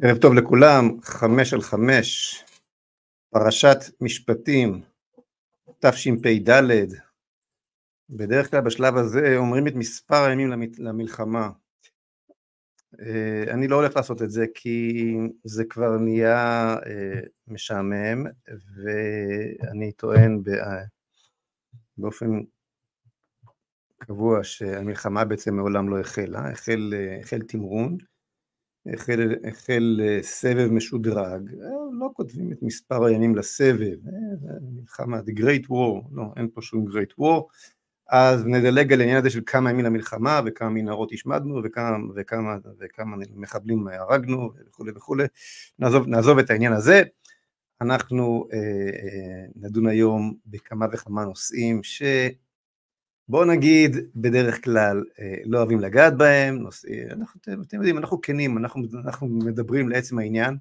ערב טוב לכולם, חמש על חמש, פרשת משפטים, תשפ"ד, בדרך כלל בשלב הזה אומרים את מספר הימים למלחמה. אה, אני לא הולך לעשות את זה כי זה כבר נהיה אה, משעמם ואני טוען באופן קבוע שהמלחמה בעצם מעולם לא החלה, החל, החל תמרון החל, החל אה, סבב משודרג, אה, לא כותבים את מספר הימים לסבב, אה, מלחמה, the great war, לא, אין פה שום great war, אז נדלג על העניין הזה של כמה ימים למלחמה וכמה מנהרות השמדנו וכמה, וכמה, וכמה מחבלים הרגנו וכולי וכולי, נעזוב, נעזוב את העניין הזה, אנחנו אה, נדון היום בכמה וכמה נושאים ש... בוא נגיד בדרך כלל אה, לא אוהבים לגעת בהם, נושאים, אנחנו, אתם יודעים, אנחנו כנים, אנחנו, אנחנו מדברים לעצם העניין,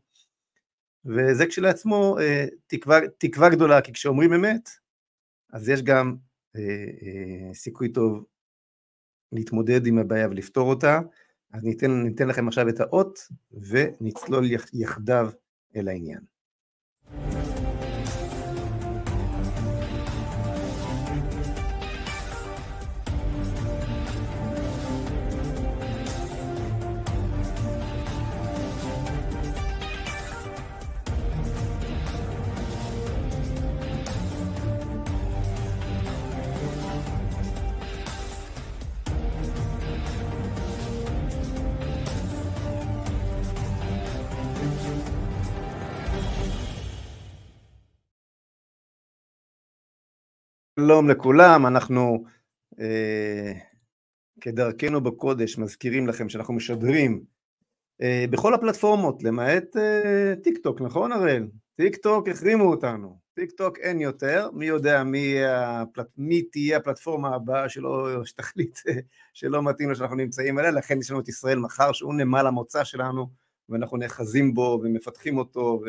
וזה כשלעצמו אה, תקווה, תקווה גדולה, כי כשאומרים אמת, אז יש גם אה, אה, סיכוי טוב להתמודד עם הבעיה ולפתור אותה, אז ניתן, ניתן לכם עכשיו את האות ונצלול יחדיו אל העניין. שלום לכולם, אנחנו אה, כדרכנו בקודש מזכירים לכם שאנחנו משדרים אה, בכל הפלטפורמות, למעט אה, טיק טוק, נכון הראל? טיק טוק החרימו אותנו, טיק טוק אין יותר, מי יודע מי, הפלט, מי תהיה הפלטפורמה הבאה שלא, שתחליט שלא מתאים לו שאנחנו נמצאים עליה, לכן יש לנו את ישראל מחר שהוא נמל המוצא שלנו ואנחנו נאחזים בו ומפתחים אותו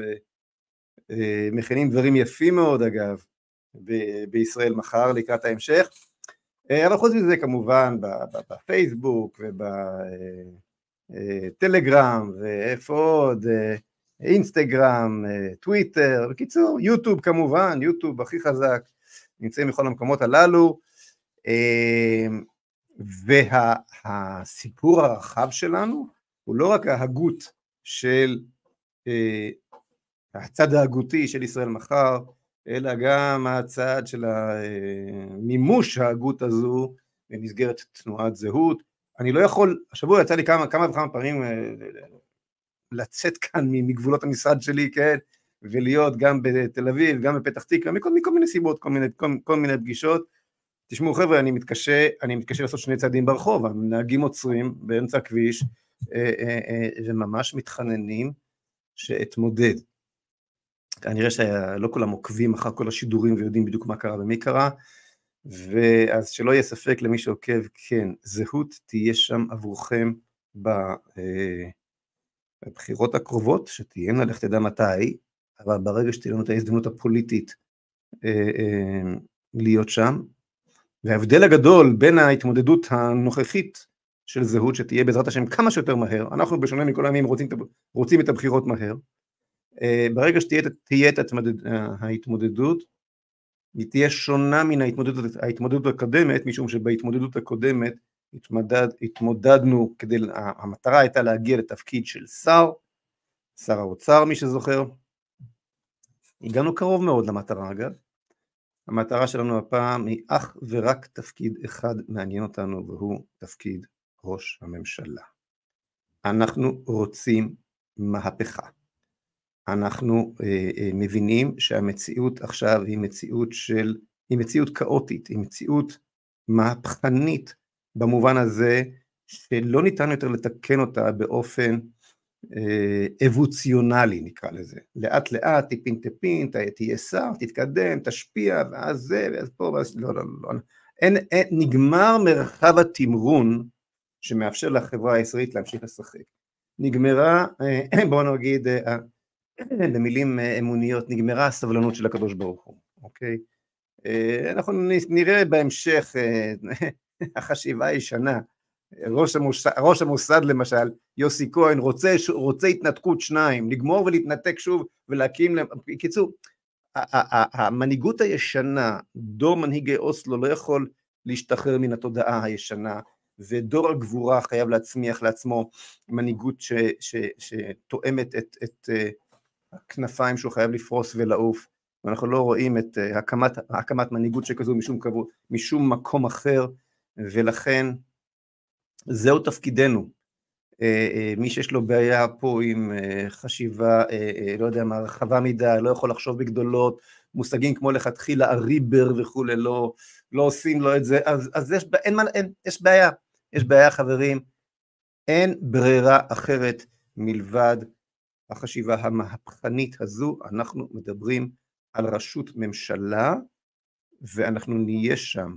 ומכינים אה, דברים יפים מאוד אגב ב- בישראל מחר לקראת ההמשך. אה, אבל חוץ מזה כמובן בפייסבוק ובטלגרם אה, ואיפה עוד, אה, אינסטגרם, טוויטר, בקיצור יוטיוב כמובן, יוטיוב הכי חזק, נמצאים בכל המקומות הללו. והסיפור הרחב שלנו הוא לא רק ההגות של הצד ההגותי של ישראל מחר, אלא גם הצעד של מימוש ההגות הזו במסגרת תנועת זהות. אני לא יכול, השבוע יצא לי כמה, כמה וכמה פעמים אה, לצאת כאן מגבולות המשרד שלי, כן, ולהיות גם בתל אביב, גם בפתח תקווה, מכל, מכל מיני סיבות, כל מיני, כל, כל מיני פגישות. תשמעו חבר'ה, אני מתקשה, אני מתקשה לעשות שני צעדים ברחוב, הנהגים עוצרים באמצע הכביש אה, אה, וממש מתחננים שאתמודד. כנראה שלא כולם עוקבים אחר כל השידורים ויודעים בדיוק מה קרה ומי קרה, ואז שלא יהיה ספק למי שעוקב, כן, זהות תהיה שם עבורכם אה, בבחירות הקרובות, שתהיינה, לך תדע מתי, אבל ברגע שתהיה לנו את ההזדמנות הפוליטית אה, אה, להיות שם, וההבדל הגדול בין ההתמודדות הנוכחית של זהות שתהיה בעזרת השם כמה שיותר מהר, אנחנו בשונה מכל הימים רוצים, רוצים את הבחירות מהר, ברגע שתהיה את ההתמודדות, היא תהיה שונה מן ההתמודדות, ההתמודדות הקודמת, משום שבהתמודדות הקודמת התמודד, התמודדנו, כדי, המטרה הייתה להגיע לתפקיד של שר, שר האוצר מי שזוכר, הגענו קרוב מאוד למטרה אגב, המטרה שלנו הפעם היא אך ורק תפקיד אחד מעניין אותנו והוא תפקיד ראש הממשלה. אנחנו רוצים מהפכה. אנחנו אה, אה, מבינים שהמציאות עכשיו היא מציאות של, היא מציאות כאוטית, היא מציאות מהפכנית במובן הזה שלא ניתן יותר לתקן אותה באופן אה, אבוציונלי נקרא לזה, לאט לאט טיפין טיפין, תהיה שר, תתקדם, תשפיע ואז זה ואז פה ואז לא לא לא, אין, אין, נגמר מרחב התמרון שמאפשר לחברה הישראלית להמשיך לשחק, נגמרה בוא נגיד במילים אה, אמוניות, נגמרה הסבלנות של הקדוש ברוך הוא, אוקיי? אה, אנחנו נראה בהמשך, אה, החשיבה הישנה, ראש המוסד, ראש המוסד למשל, יוסי כהן, רוצה, רוצה התנתקות שניים, לגמור ולהתנתק שוב ולהקים, בקיצור, המנהיגות הישנה, דור מנהיגי אוסלו לא יכול להשתחרר מן התודעה הישנה, ודור הגבורה חייב להצמיח לעצמו מנהיגות שתואמת את, את אה, הכנפיים שהוא חייב לפרוס ולעוף, ואנחנו לא רואים את אה, הקמת, הקמת מנהיגות שכזו משום, משום מקום אחר, ולכן זהו תפקידנו. אה, אה, מי שיש לו בעיה פה עם חשיבה, לא יודע מה, רחבה מדי, לא יכול לחשוב בגדולות, מושגים כמו לכתחילה הריבר וכולי, לא, לא עושים לו את זה, אז, אז יש, אין, אין, יש בעיה, יש בעיה חברים, אין ברירה אחרת מלבד החשיבה המהפכנית הזו, אנחנו מדברים על ראשות ממשלה ואנחנו נהיה שם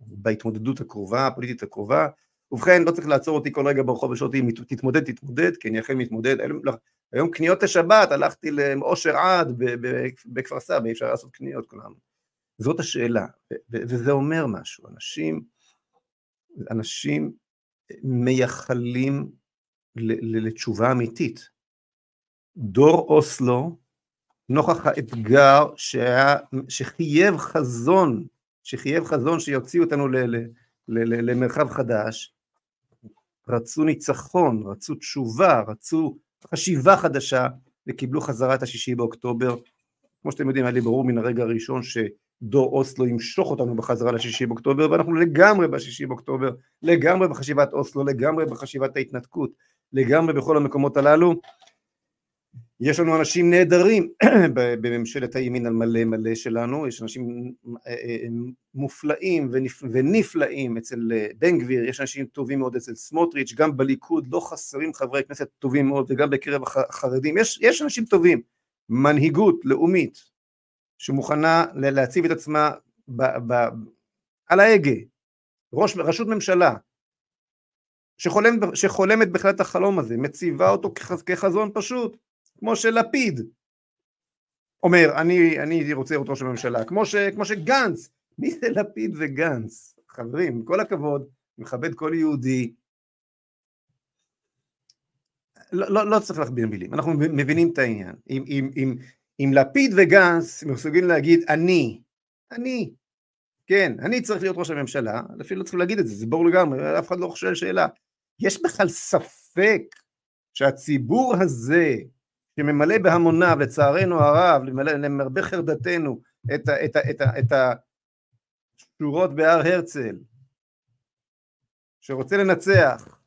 בהתמודדות הקרובה, הפוליטית הקרובה. ובכן, לא צריך לעצור אותי כל רגע ברחוב ושאול אותי, תתמודד, תתמודד, כי אני אכן מתמודד. היום קניות השבת, הלכתי לאושר עד בכפר סבא, אי אפשר לעשות קניות כולם. זאת השאלה, וזה אומר משהו. אנשים, אנשים מייחלים לתשובה אמיתית. דור אוסלו נוכח האתגר שהיה, שחייב חזון, שחייב חזון שיוציאו אותנו ל, ל, ל, למרחב חדש, רצו ניצחון, רצו תשובה, רצו חשיבה חדשה וקיבלו חזרה את השישי באוקטובר. כמו שאתם יודעים, היה לי ברור מן הרגע הראשון שדור אוסלו ימשוך אותנו בחזרה לשישי באוקטובר, ואנחנו לגמרי בשישי באוקטובר, לגמרי בחשיבת אוסלו, לגמרי בחשיבת ההתנתקות, לגמרי בכל המקומות הללו. יש לנו אנשים נהדרים בממשלת הימין על מלא מלא שלנו, יש אנשים אה, אה, מופלאים ונפלאים אצל אה, בן גביר, יש אנשים טובים מאוד אצל סמוטריץ', גם בליכוד לא חסרים חברי כנסת טובים מאוד וגם בקרב החרדים, יש, יש אנשים טובים, מנהיגות לאומית שמוכנה להציב את עצמה ב, ב, על ההגה, ראש, רשות ממשלה שחולמת, שחולמת בכלל את החלום הזה, מציבה אותו כחזון פשוט כמו שלפיד אומר, אני, אני רוצה להיות ראש הממשלה, כמו, ש, כמו שגנץ, מי זה לפיד וגנץ? חברים, כל הכבוד, מכבד כל יהודי, לא, לא, לא צריך להכביר מילים, אנחנו מבינים את העניין. אם, אם, אם, אם לפיד וגנץ מסוגלים להגיד אני, אני, כן, אני צריך להיות ראש הממשלה, אפילו לא צריכים להגיד את זה, זה ברור לגמרי, אף אחד לא שואל שאלה. יש בכלל ספק שהציבור הזה שממלא בהמוניו, לצערנו הרב, למרבה חרדתנו, את, ה, את, ה, את, את השורות בהר הרצל, שרוצה לנצח,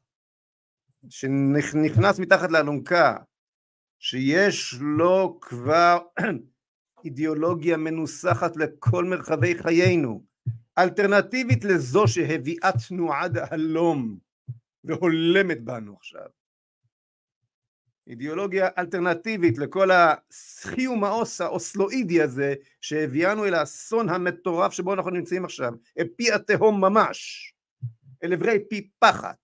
שנכנס מתחת לאלונקה, שיש לו כבר אידיאולוגיה מנוסחת לכל מרחבי חיינו, אלטרנטיבית לזו שהביאה תנועת ההלום והולמת בנו עכשיו. אידיאולוגיה אלטרנטיבית לכל הסחי ומאוס האוסלואידי הזה שהביאנו אל האסון המטורף שבו אנחנו נמצאים עכשיו, אל פי התהום ממש, אל עברי פי פחת.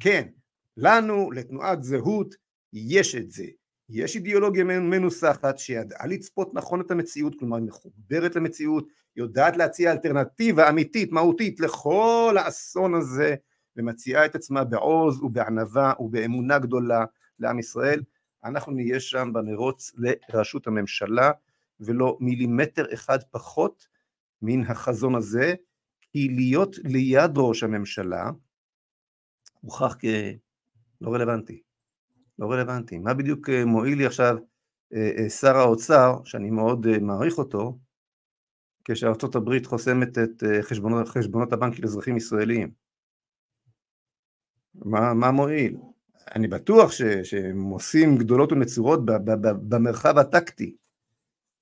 כן, לנו, לתנועת זהות, יש את זה. יש אידיאולוגיה מנוסחת שידעה לצפות נכון את המציאות, כלומר היא מחוברת למציאות, יודעת להציע אלטרנטיבה אמיתית, מהותית, לכל האסון הזה, ומציעה את עצמה בעוז ובענווה ובאמונה גדולה לעם ישראל, אנחנו נהיה שם במרוץ לראשות הממשלה ולא מילימטר אחד פחות מן החזון הזה, כי להיות ליד ראש הממשלה הוכח כלא רלוונטי, לא רלוונטי. מה בדיוק אה, מועיל לי עכשיו אה, אה, שר האוצר, שאני מאוד מעריך אותו, כשארצות הברית חוסמת את חשבונות, חשבונות הבנק של אזרחים ישראלים? מה, מה מועיל? אני בטוח ש, שהם עושים גדולות ונצורות ב, ב, ב, במרחב הטקטי,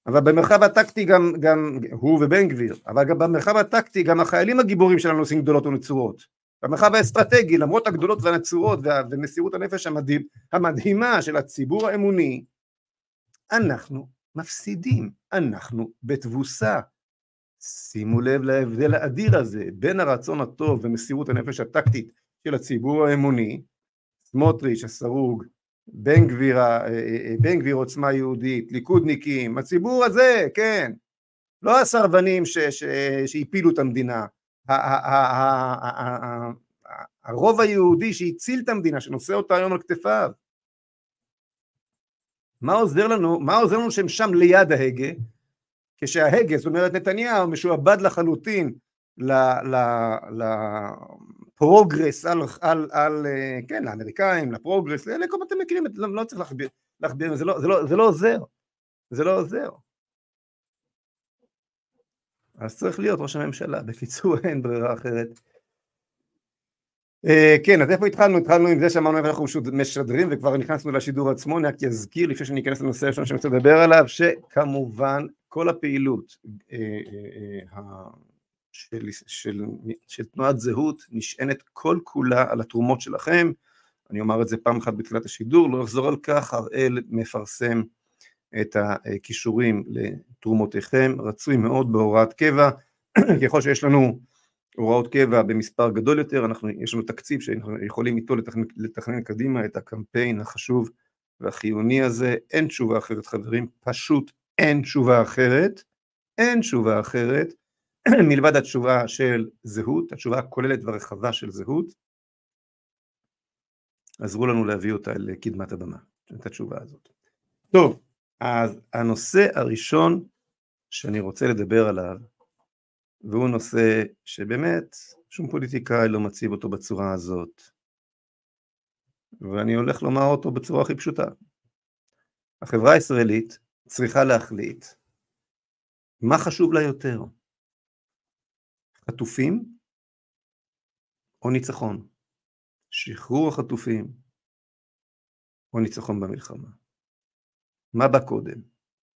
אבל במרחב הטקטי גם, גם הוא ובן גביר, אבל גם במרחב הטקטי גם החיילים הגיבורים שלנו עושים גדולות ונצורות. במרחב האסטרטגי, למרות הגדולות והנצורות ומסירות הנפש המדהים, המדהימה של הציבור האמוני, אנחנו מפסידים, אנחנו בתבוסה. שימו לב להבדל האדיר הזה בין הרצון הטוב ומסירות הנפש הטקטית של הציבור האמוני סמוטריץ' הסרוג, בן גביר, אה, אה, אה, בן גביר עוצמה יהודית, ליכודניקים, הציבור הזה, כן, לא הסרבנים שהפילו את המדינה, הרוב היהודי שהציל את המדינה, שנושא אותה היום על כתפיו. מה עוזר לנו, מה עוזר לנו שהם שם ליד ההגה, כשההגה, זאת אומרת נתניהו משועבד לחלוטין לפרוגרס על, על, על, כן, לאמריקאים, לפרוגרס, אלה כל אתם מכירים, לא, לא צריך להכביר, להכביר זה, לא, זה, לא, זה לא עוזר, זה לא עוזר. אז צריך להיות ראש הממשלה, בקיצור אין ברירה אחרת. Uh, כן, אז איפה התחלנו? התחלנו עם זה שאמרנו איפה אנחנו משדרים וכבר נכנסנו לשידור עצמו, אני רק אזכיר לפני שאני אכנס לנושא הראשון שאני רוצה לדבר עליו, שכמובן כל הפעילות uh, uh, של, של, של תנועת זהות נשענת כל כולה על התרומות שלכם, אני אומר את זה פעם אחת בתחילת השידור, לא אחזור על כך, הראל מפרסם את הכישורים לתרומותיכם, רצוי מאוד בהוראת קבע, ככל שיש לנו הוראות קבע במספר גדול יותר, אנחנו, יש לנו תקציב שאנחנו יכולים איתו לתכנן, לתכנן קדימה את הקמפיין החשוב והחיוני הזה, אין תשובה אחרת חברים, פשוט אין תשובה אחרת, אין תשובה אחרת, מלבד התשובה של זהות, התשובה הכוללת והרחבה של זהות, עזרו לנו להביא אותה לקדמת הבמה, את התשובה הזאת. טוב, אז הנושא הראשון שאני רוצה לדבר עליו, והוא נושא שבאמת שום פוליטיקאי לא מציב אותו בצורה הזאת, ואני הולך לומר אותו בצורה הכי פשוטה. החברה הישראלית צריכה להחליט מה חשוב לה יותר, חטופים או ניצחון, שחרור החטופים או ניצחון במלחמה. מה בא קודם?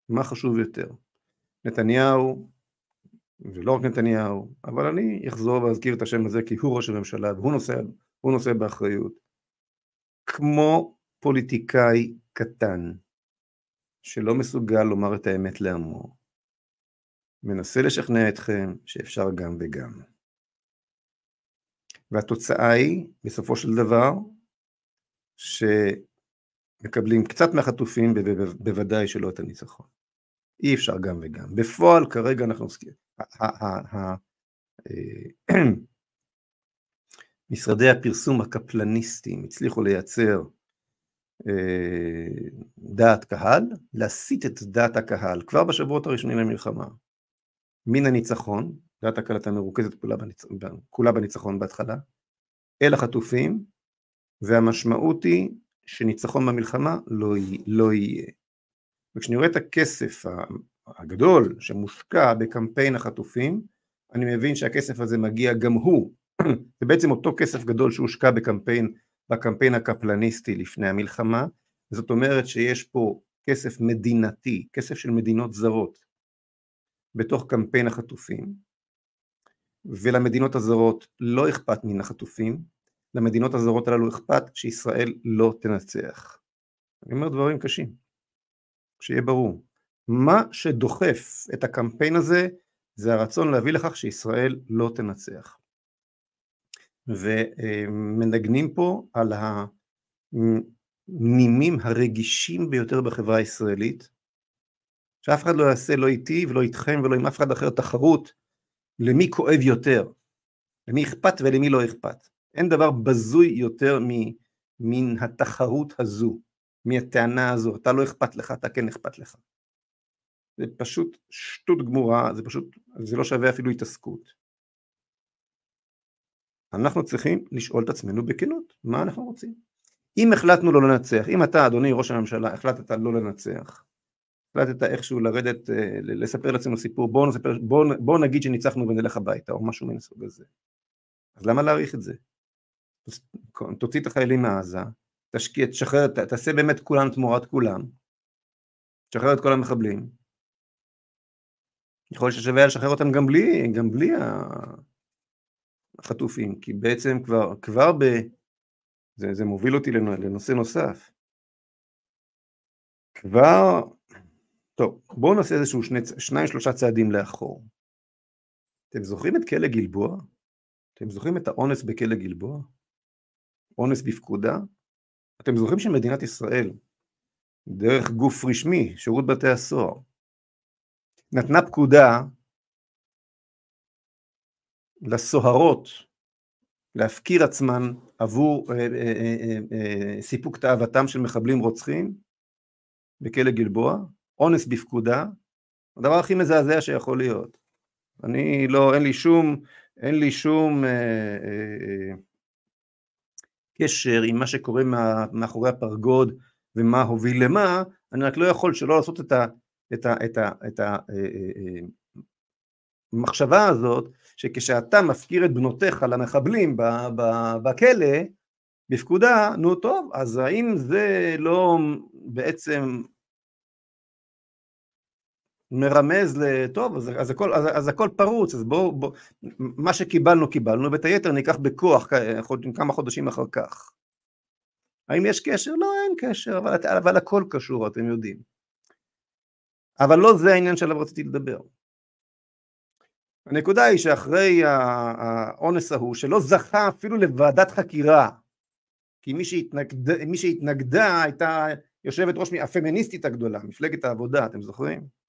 מה חשוב יותר? נתניהו, ולא רק נתניהו, אבל אני אחזור ואזכיר את השם הזה כי הוא ראש הממשלה והוא נושא, נושא באחריות. כמו פוליטיקאי קטן שלא מסוגל לומר את האמת לעמו, מנסה לשכנע אתכם שאפשר גם וגם. והתוצאה היא, בסופו של דבר, ש... מקבלים קצת מהחטופים, בוודאי שלא את הניצחון. אי אפשר גם וגם. בפועל כרגע אנחנו עוסקים. אה, משרדי הפרסום הקפלניסטיים הצליחו לייצר אה, דעת קהל, להסיט את דעת הקהל כבר בשבועות הראשונים למלחמה מן הניצחון, דעת הייתה מרוכזת כולה, בניצ... כולה בניצחון בהתחלה, אל החטופים, והמשמעות היא שניצחון במלחמה לא, לא יהיה. וכשאני רואה את הכסף הגדול שמושקע בקמפיין החטופים, אני מבין שהכסף הזה מגיע גם הוא, זה בעצם אותו כסף גדול שהושקע בקמפיין, בקמפיין הקפלניסטי לפני המלחמה, זאת אומרת שיש פה כסף מדינתי, כסף של מדינות זרות, בתוך קמפיין החטופים, ולמדינות הזרות לא אכפת מן החטופים, למדינות הזרות הללו אכפת שישראל לא תנצח. אני אומר דברים קשים, שיהיה ברור. מה שדוחף את הקמפיין הזה זה הרצון להביא לכך שישראל לא תנצח. ומנגנים פה על הנימים הרגישים ביותר בחברה הישראלית, שאף אחד לא יעשה לא איתי ולא איתכם ולא עם אף אחד אחר תחרות למי כואב יותר, למי אכפת ולמי לא אכפת. אין דבר בזוי יותר מן התחרות הזו, מהטענה הזו, אתה לא אכפת לך, אתה כן אכפת לך. זה פשוט שטות גמורה, זה פשוט, זה לא שווה אפילו התעסקות. אנחנו צריכים לשאול את עצמנו בכנות, מה אנחנו רוצים? אם החלטנו לא לנצח, אם אתה אדוני ראש הממשלה החלטת לא לנצח, החלטת איכשהו לרדת, אה, לספר לעצמנו סיפור, בואו בוא, בוא נגיד שניצחנו ונלך הביתה או משהו מן הסוג הזה, אז למה להעריך את זה? תוציא את החיילים מעזה, תשקיע, תשחרר, תעשה באמת כולם תמורת כולם, תשחרר את כל המחבלים, יכול להיות ששווה לשחרר אותם גם בלי, גם בלי החטופים, כי בעצם כבר, כבר ב... זה, זה מוביל אותי לנושא נוסף. כבר, טוב, בואו נעשה איזשהו שני, שניים שלושה צעדים לאחור. אתם זוכרים את כלא גלבוע? אתם זוכרים את האונס בכלא גלבוע? אונס בפקודה? אתם זוכרים שמדינת ישראל, דרך גוף רשמי, שירות בתי הסוהר, נתנה פקודה לסוהרות להפקיר עצמן עבור אה, אה, אה, סיפוק תאוותם של מחבלים רוצחים בכלא גלבוע, אונס בפקודה, הדבר הכי מזעזע שיכול להיות. אני לא, אין לי שום, אין לי שום אה, אה, קשר עם מה שקורה מה, מאחורי הפרגוד ומה הוביל למה, אני רק לא יכול שלא לעשות את ה... את ה, את ה, את ה אה, אה, המחשבה הזאת שכשאתה מפקיר את בנותיך למחבלים בכלא, בפקודה, נו טוב, אז האם זה לא בעצם מרמז לטוב, אז, אז, הכל, אז, אז הכל פרוץ, אז בואו, בוא, מה שקיבלנו קיבלנו, ואת היתר ניקח בכוח כמה חודשים אחר כך. האם יש קשר? לא, אין קשר, אבל, אבל הכל קשור, אתם יודעים. אבל לא זה העניין שעליו רציתי לדבר. הנקודה היא שאחרי האונס ההוא, שלא זכה אפילו לוועדת חקירה, כי מי, שהתנגד, מי שהתנגדה הייתה יושבת ראש הפמיניסטית הגדולה, מפלגת העבודה, אתם זוכרים?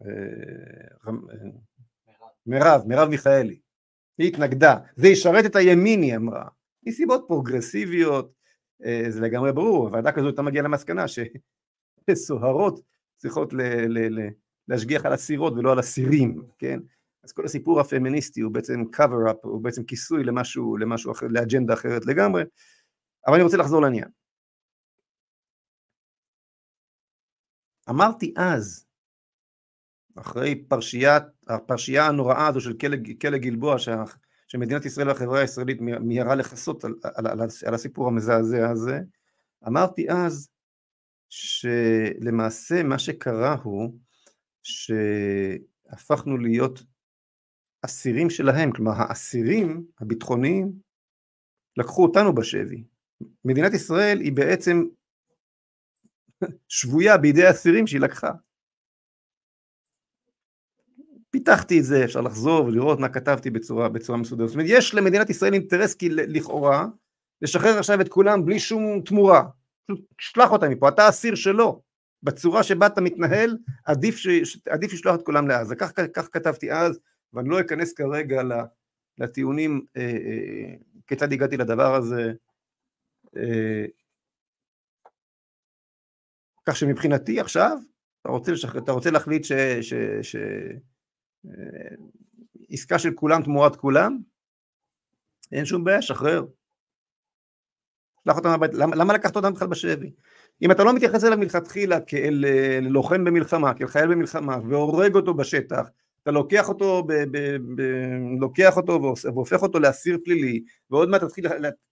אה, מירב, מירב מיכאלי. היא התנגדה, זה ישרת את הימין, היא אמרה. מסיבות פרוגרסיביות, אה, זה לגמרי ברור, הוועדה כזו הייתה מגיעה למסקנה שסוהרות צריכות ל- ל- ל- להשגיח על אסירות ולא על אסירים, כן? אז כל הסיפור הפמיניסטי הוא בעצם cover up, הוא בעצם כיסוי למשהו, למשהו אחר, לאג'נדה אחרת לגמרי, אבל אני רוצה לחזור לעניין. אמרתי אז, אחרי פרשיית, הפרשייה הנוראה הזו של כלא, גלבוע, שה, שמדינת ישראל והחברה הישראלית מיהרה לכסות על, על, על, על הסיפור המזעזע הזה, אמרתי אז שלמעשה מה שקרה הוא שהפכנו להיות אסירים שלהם, כלומר האסירים הביטחוניים לקחו אותנו בשבי. מדינת ישראל היא בעצם שבויה בידי האסירים שהיא לקחה. פיתחתי את זה, אפשר לחזור ולראות מה כתבתי בצורה, בצורה מסודרת. זאת אומרת, יש למדינת ישראל אינטרס כי לכאורה לשחרר עכשיו את כולם בלי שום תמורה. שלח אותם מפה, אתה אסיר שלו. בצורה שבה אתה מתנהל, עדיף, ש... עדיף לשלוח את כולם לעזה. כך, כך כתבתי אז, ואני לא אכנס כרגע לטיעונים אה, אה, כיצד הגעתי לדבר הזה. אה, כך שמבחינתי עכשיו, אתה רוצה, לשחרר, אתה רוצה להחליט ש... ש, ש עסקה של כולם תמורת כולם, אין שום בעיה, שחרר. שלח אותם הביתה, למה, למה לקחת אותם בכלל בשבי? אם אתה לא מתייחס אליו מלכתחילה כאל אה, לוחם במלחמה, כאל חייל במלחמה, והורג אותו בשטח, אתה לוקח אותו, ב, ב, ב, לוקח אותו והופך אותו לאסיר פלילי, ועוד מעט תתחיל,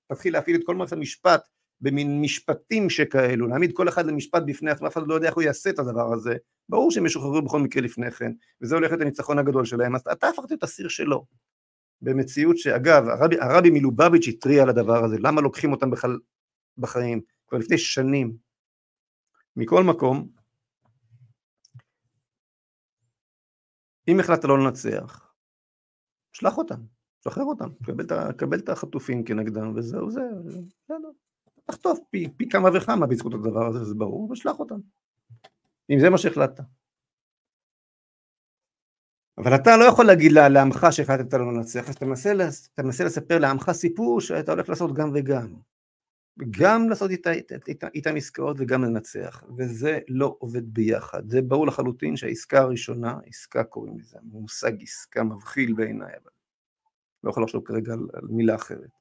תתחיל להפעיל את כל מערכת המשפט במין משפטים שכאלו, להעמיד כל אחד למשפט בפני עצמו, אף אחד לא יודע איך הוא יעשה את הדבר הזה, ברור שהם ישוחררו בכל מקרה לפני כן, וזה הולך להיות הניצחון הגדול שלהם, אז אתה הפכת להיות אסיר שלו, במציאות שאגב, הרבי, הרבי מלובביץ' התריע על הדבר הזה, למה לוקחים אותם בכלל בחיים, כבר לפני שנים. מכל מקום, אם החלטת לא לנצח, שלח אותם, שחרר אותם, קבל, את החטופים כנגדם וזהו זה, בסדר. תחטוף פי, פי כמה וכמה בזכות הדבר הזה, זה ברור, ושלח אותם. אם זה מה שהחלטת. אבל אתה לא יכול להגיד לעמך שהחלטת לא לנצח, אז אתה מנסה, אתה מנסה לספר לעמך סיפור שאתה הולך לעשות גם וגם. גם לעשות איתה, איתה, איתה, איתם עסקאות וגם לנצח, וזה לא עובד ביחד. זה ברור לחלוטין שהעסקה הראשונה, עסקה קוראים לזה, מושג עסקה מבחיל בעיניי, אבל לא יכול לחשוב כרגע על, על מילה אחרת.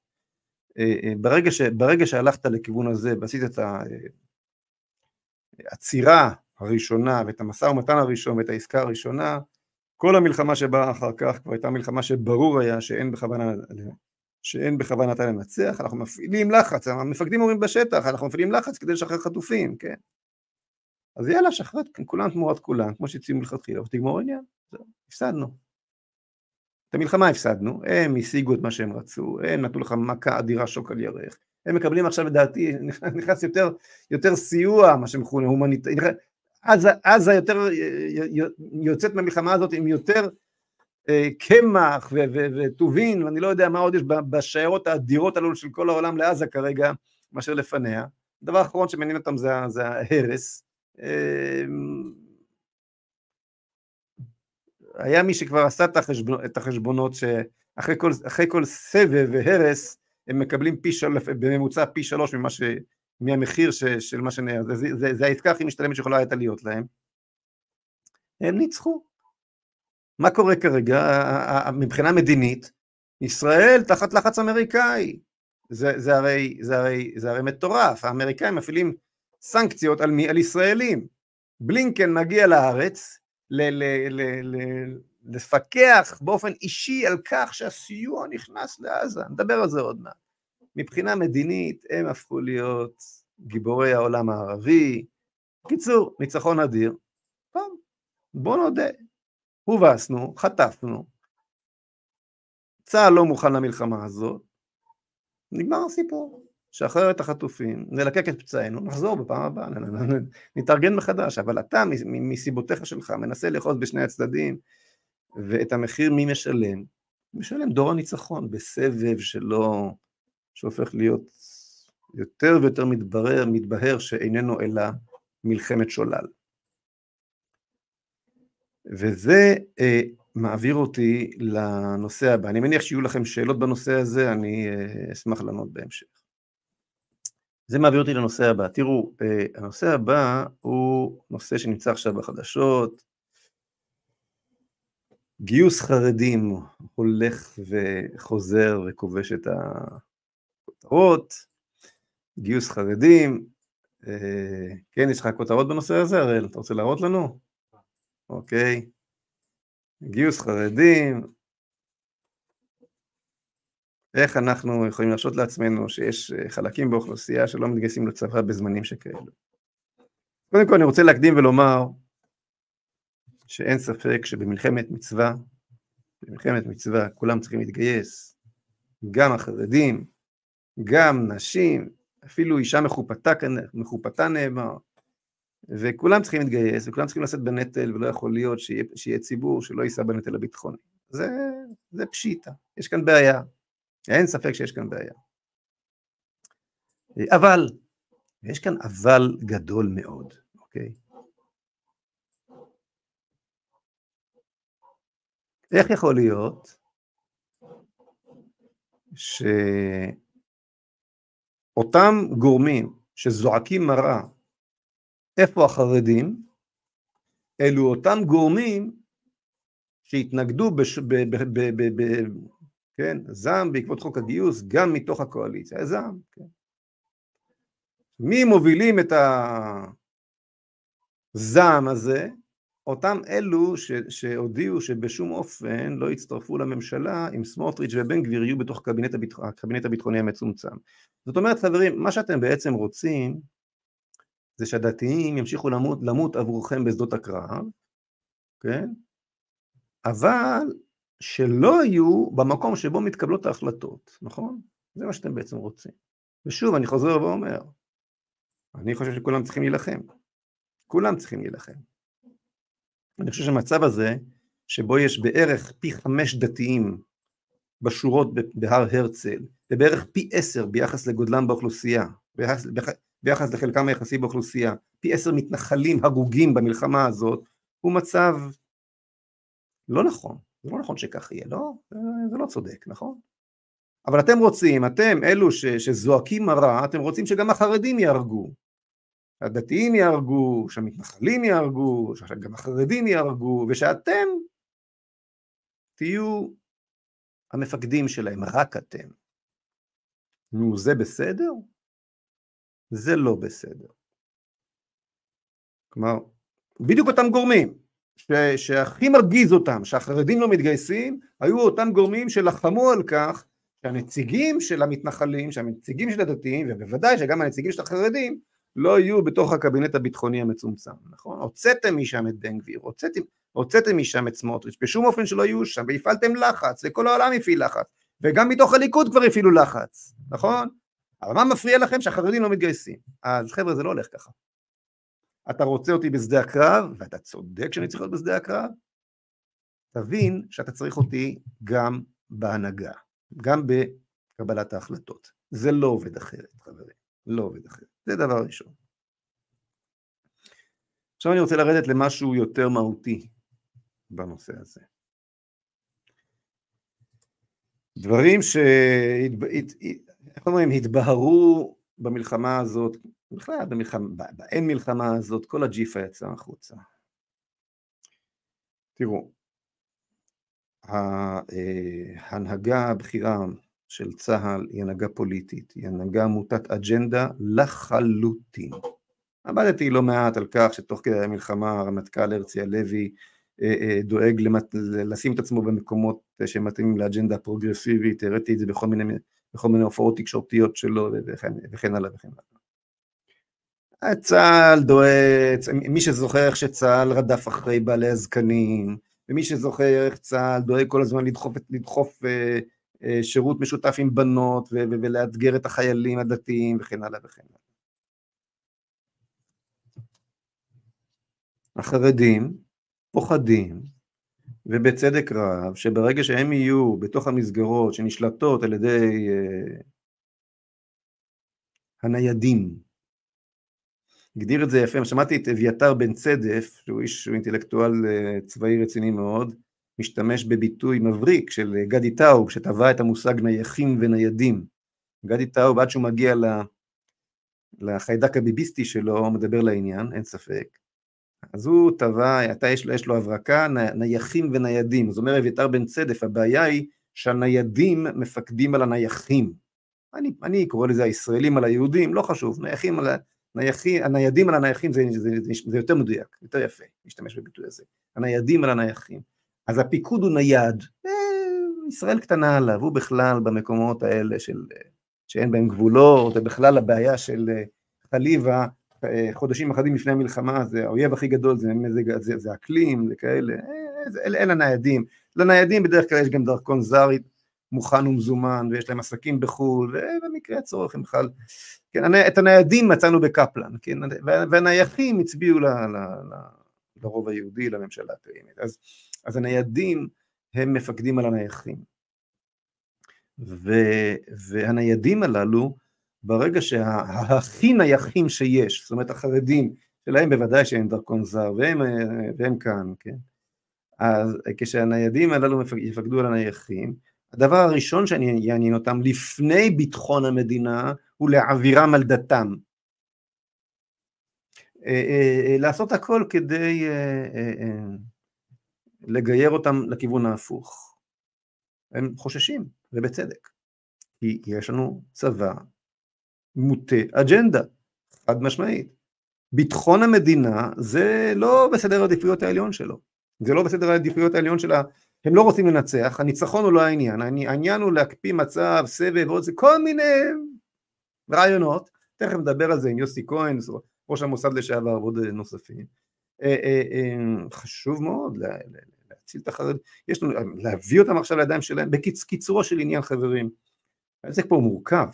אה, אה, ברגע, ש, ברגע שהלכת לכיוון הזה ועשית את העצירה הראשונה ואת המשא ומתן הראשון ואת העסקה הראשונה, כל המלחמה שבאה אחר כך כבר הייתה מלחמה שברור היה שאין בכוונה, שאין בכוונתה לנצח, אנחנו מפעילים לחץ, המפקדים אומרים בשטח, אנחנו מפעילים לחץ כדי לשחרר חטופים, כן. אז יאללה, שחרר כולם תמורת כולם, כמו שהציעו מלכתחילה, ותגמור עניין, זהו, הפסדנו. את המלחמה הפסדנו, הם השיגו את מה שהם רצו, הם נתנו לך מכה אדירה שוק על ירך, הם מקבלים עכשיו לדעתי, נכנס יותר, יותר סיוע, מה שמכונה הומניטרי, עזה, עזה יותר יוצאת מהמלחמה הזאת עם יותר אה, קמח וטובין, ואני לא יודע מה עוד יש בשיירות האדירות הללו של כל העולם לעזה כרגע, מאשר לפניה. הדבר האחרון שמעניין אותם זה, זה ההרס. היה מי שכבר עשה את, החשבונות, את החשבונות אחרי כל, כל סבב והרס, הם מקבלים פי שלוש, בממוצע פי שלוש ממה ש... מהמחיר ש, של מה שנהיה, זה, זה, זה, העסקה הכי משתלמת שיכולה הייתה להיות להם. הם ניצחו. מה קורה כרגע? מבחינה מדינית, ישראל תחת לחץ אמריקאי. זה, זה, הרי, זה, הרי, זה הרי מטורף, האמריקאים מפעילים סנקציות על, על ישראלים. בלינקן מגיע לארץ לפקח באופן אישי על כך שהסיוע נכנס לעזה, נדבר על זה עוד מעט. מבחינה מדינית הם הפכו להיות גיבורי העולם הערבי. קיצור, ניצחון אדיר. טוב, בוא נודה, הובסנו, חטפנו, צה"ל לא מוכן למלחמה הזאת, נגמר הסיפור. שחרר את החטופים, נלקק את פצעינו, נחזור בפעם הבאה, נתארגן מחדש, אבל אתה מסיבותיך שלך מנסה לאחוז בשני הצדדים, ואת המחיר מי משלם? משלם דור הניצחון בסבב שלא, שהופך להיות יותר ויותר מתברר, מתבהר שאיננו אלא מלחמת שולל. וזה אה, מעביר אותי לנושא הבא. אני מניח שיהיו לכם שאלות בנושא הזה, אני אה, אשמח לענות בהמשך. זה מעביר אותי לנושא הבא. תראו, אה, הנושא הבא הוא נושא שנמצא עכשיו בחדשות. גיוס חרדים הולך וחוזר וכובש את הכותרות. גיוס חרדים, אה, כן, יש לך כותרות בנושא הזה, הראל? אתה רוצה להראות לנו? אוקיי. גיוס חרדים, איך אנחנו יכולים להרשות לעצמנו שיש אה, חלקים באוכלוסייה שלא מתגייסים לצבא בזמנים שכאלו. קודם כל אני רוצה להקדים ולומר שאין ספק שבמלחמת מצווה, במלחמת מצווה כולם צריכים להתגייס, גם החרדים, גם נשים, אפילו אישה מחופתה, מחופתה נאמר, וכולם צריכים להתגייס, וכולם צריכים לשאת בנטל, ולא יכול להיות שיהיה, שיהיה ציבור שלא יישא בנטל הביטחוני. זה, זה פשיטה, יש כאן בעיה, אין ספק שיש כאן בעיה. אבל, יש כאן אבל גדול מאוד, אוקיי? איך יכול להיות שאותם גורמים שזועקים מראה איפה החרדים? אלו אותם גורמים שהתנגדו בש... ב... ב... ב... ב... כן, זעם בעקבות חוק הגיוס, גם מתוך הקואליציה, זעם, כן. מי מובילים את הזעם הזה? אותם אלו ש, שהודיעו שבשום אופן לא יצטרפו לממשלה אם סמוטריץ' ובן גביר יהיו בתוך קבינט, הביטח, הקבינט הביטחוני המצומצם. זאת אומרת חברים, מה שאתם בעצם רוצים זה שהדתיים ימשיכו למות, למות עבורכם בשדות הקרב, כן? אבל שלא יהיו במקום שבו מתקבלות ההחלטות, נכון? זה מה שאתם בעצם רוצים. ושוב, אני חוזר ואומר, אני חושב שכולם צריכים להילחם. כולם צריכים להילחם. אני חושב שהמצב הזה, שבו יש בערך פי חמש דתיים בשורות בהר הרצל, ובערך פי עשר ביחס לגודלם באוכלוסייה, ביחס, ביחס לחלקם היחסי באוכלוסייה, פי עשר מתנחלים הרוגים במלחמה הזאת, הוא מצב לא נכון. זה לא נכון שכך יהיה, לא? זה לא צודק, נכון? אבל אתם רוצים, אתם אלו ש, שזועקים מרה, אתם רוצים שגם החרדים יהרגו. הדתיים יהרגו, שהמתנחלים יהרגו, שגם החרדים יהרגו, ושאתם תהיו המפקדים שלהם, רק אתם. נו, זה בסדר? זה לא בסדר. כלומר, בדיוק אותם גורמים ש, שהכי מרגיז אותם, שהחרדים לא מתגייסים, היו אותם גורמים שלחמו על כך שהנציגים של המתנחלים, שהנציגים של הדתיים, ובוודאי שגם הנציגים של החרדים, לא יהיו בתוך הקבינט הביטחוני המצומצם, נכון? הוצאתם משם את בן גביר, הוצאתם, הוצאתם משם את סמוטריץ', בשום אופן שלא יהיו שם, והפעלתם לחץ, וכל העולם הפעיל לחץ, וגם מתוך הליכוד כבר הפעילו לחץ, נכון? אבל מה מפריע לכם שהחרדים לא מתגייסים? אז חבר'ה זה לא הולך ככה. אתה רוצה אותי בשדה הקרב, ואתה צודק שאני צריך להיות בשדה הקרב, תבין שאתה צריך אותי גם בהנהגה, גם בקבלת ההחלטות. זה לא עובד אחרת, חברים, לא עובד אחרת. זה דבר ראשון. עכשיו אני רוצה לרדת למשהו יותר מהותי בנושא הזה. דברים שהתבהרו במלחמה הזאת, בכלל במלחמה, באין מלחמה הזאת, כל הג'יפה יצא החוצה. תראו, אה, ההנהגה הבכירה של צה"ל היא הנהגה פוליטית, היא הנהגה מוטת אג'נדה לחלוטין. עמדתי לא מעט על כך שתוך כדי המלחמה הרמטכ"ל הרצי הלוי אה, אה, דואג למת... לשים את עצמו במקומות שמתאימים לאג'נדה הפרוגרסיבית, הראיתי את זה בכל מיני, בכל מיני הופעות תקשורתיות שלו וכן, וכן הלאה וכן הלאה. צה"ל דואג, מי שזוכר איך שצה"ל רדף אחרי בעלי הזקנים, ומי שזוכר איך צה"ל דואג כל הזמן לדחוף, לדחוף אה, אה, שירות משותף עם בנות ו- ו- ולאתגר את החיילים הדתיים וכן הלאה וכן הלאה. החרדים פוחדים, ובצדק רב, שברגע שהם יהיו בתוך המסגרות שנשלטות על ידי uh, הניידים, הגדיר את זה יפה, שמעתי את אביתר בן צדף, שהוא איש, שהוא אינטלקטואל uh, צבאי רציני מאוד, משתמש בביטוי מבריק של גדי טאוב, שטבע את המושג נייחים וניידים. גדי טאוב, עד שהוא מגיע לחיידק הביביסטי שלו, הוא מדבר לעניין, אין ספק. אז הוא טבע, אתה יש לו, יש לו הברקה, נייחים וניידים. אז אומר אביתר בן צדף, הבעיה היא שהניידים מפקדים על הנייחים. אני, אני קורא לזה הישראלים על היהודים, לא חשוב, נייחים על הנייחים, הניידים על הנייחים זה, זה, זה, זה יותר מדויק, יותר יפה, להשתמש בביטוי הזה. הניידים על הנייחים. אז הפיקוד הוא נייד, אה, ישראל קטנה עליו, הוא בכלל במקומות האלה של, שאין בהם גבולות, ובכלל הבעיה של אה, חליבה, אה, חודשים אחדים לפני המלחמה, זה האויב הכי גדול, זה, זה, זה, זה אקלים, זה כאלה, אלה, אלה הניידים. לניידים בדרך כלל יש גם דרכון זר מוכן ומזומן, ויש להם עסקים בחו"ל, ובמקרה הצורך הם בכלל, כן, את הניידים מצאנו בקפלן, כן, והנייחים הצביעו ל, ל, ל, לרוב היהודי, לממשלה הקיימת. אז, אז הניידים הם מפקדים על הנייחים. ו, והניידים הללו, ברגע שהכי נייחים שיש, זאת אומרת החרדים, שלהם בוודאי שאין דרכון זר, והם, והם כאן, כן? אז כשהניידים הללו יפקדו על הנייחים, הדבר הראשון שאני אעניין אותם לפני ביטחון המדינה הוא להעבירם על דתם. אה, אה, אה, לעשות הכל כדי לגייר אותם לכיוון ההפוך. הם חוששים, ובצדק, כי יש לנו צבא מוטה אג'נדה, חד משמעית. ביטחון המדינה זה לא בסדר העדיפויות העליון שלו, זה לא בסדר העדיפויות העליון שלה, הם לא רוצים לנצח, הניצחון הוא לא העניין, העניין הוא להקפיא מצב, סבב ועוד זה, כל מיני רעיונות, תכף נדבר על זה עם יוסי כהן, ראש המוסד לשעבר ועוד נוספים, אה, אה, אה, חשוב מאוד להציל את החרדים, יש לנו, להביא אותם עכשיו לידיים שלהם, בקיצורו של עניין חברים, זה פה מורכב,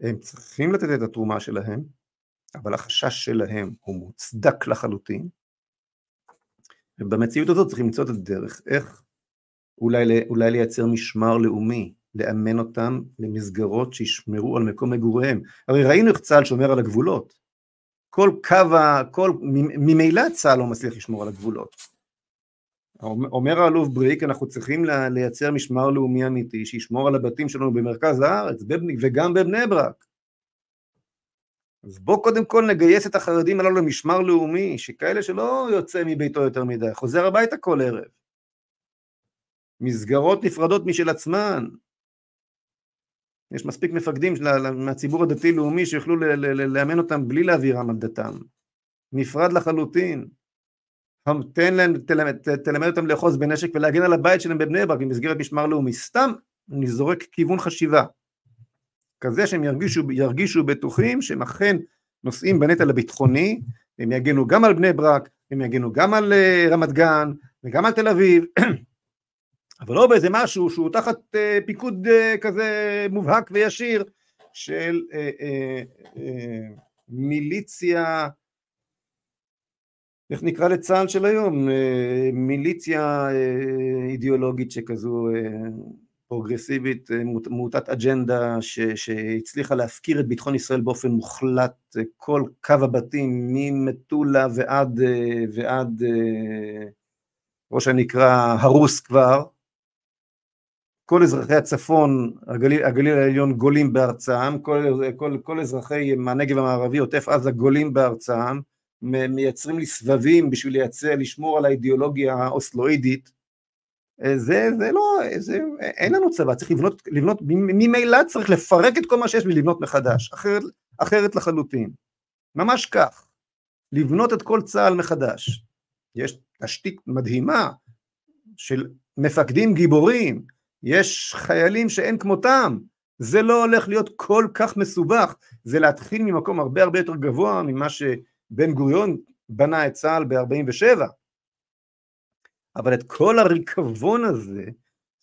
הם צריכים לתת את התרומה שלהם, אבל החשש שלהם הוא מוצדק לחלוטין, ובמציאות הזאת צריכים למצוא את הדרך איך אולי, אולי לייצר משמר לאומי, לאמן אותם למסגרות שישמרו על מקום מגוריהם. הרי ראינו איך צה"ל שומר על הגבולות. כל קו, ה... כל, ממילא צה"ל לא מצליח לשמור על הגבולות. אומר האלוף בריק, אנחנו צריכים לייצר משמר לאומי אמיתי שישמור על הבתים שלנו במרכז הארץ בבני, וגם בבני ברק. אז בוא קודם כל נגייס את החרדים הללו למשמר לאומי, שכאלה שלא יוצא מביתו יותר מדי, חוזר הביתה כל ערב. מסגרות נפרדות משל עצמן. יש מספיק מפקדים מהציבור הדתי-לאומי שיוכלו לאמן אותם בלי להעבירם על דתם. נפרד לחלוטין. תן להם, תלמד אותם לאחוז בנשק ולהגן על הבית שלהם בבני ברק במסגרת משמר לאומי. סתם אני זורק כיוון חשיבה. כזה שהם ירגישו, ירגישו בטוחים שהם אכן נושאים בנטל הביטחוני, הם יגנו גם על בני ברק, הם יגנו גם על אה, רמת גן וגם על תל אביב, אבל לא באיזה משהו שהוא תחת אה, פיקוד אה, כזה מובהק וישיר של מיליציה איך נקרא לצה"ל של היום? מיליציה אידיאולוגית שכזו פרוגרסיבית, אה, מעוטת אג'נדה ש, שהצליחה להפקיר את ביטחון ישראל באופן מוחלט, אה, כל קו הבתים ממטולה ועד, אה, ועד ראש הנקרא הרוס כבר, כל אזרחי הצפון, הגליל, הגליל העליון גולים בארצם, כל, כל, כל אזרחי הנגב המערבי, עוטף עזה גולים בארצם, מייצרים לי סבבים בשביל לייצר, לשמור על האידיאולוגיה האוסלואידית, אה, זה, זה לא, זה, אין לנו צבא, צריך לבנות, לבנות, ממילא צריך לפרק את כל מה שיש ולבנות מחדש, אחרת, אחרת לחלוטין, ממש כך, לבנות את כל צה"ל מחדש, יש תשתית מדהימה של מפקדים גיבורים, יש חיילים שאין כמותם, זה לא הולך להיות כל כך מסובך, זה להתחיל ממקום הרבה הרבה יותר גבוה ממה שבן גוריון בנה את צה"ל ב-47, אבל את כל הריקבון הזה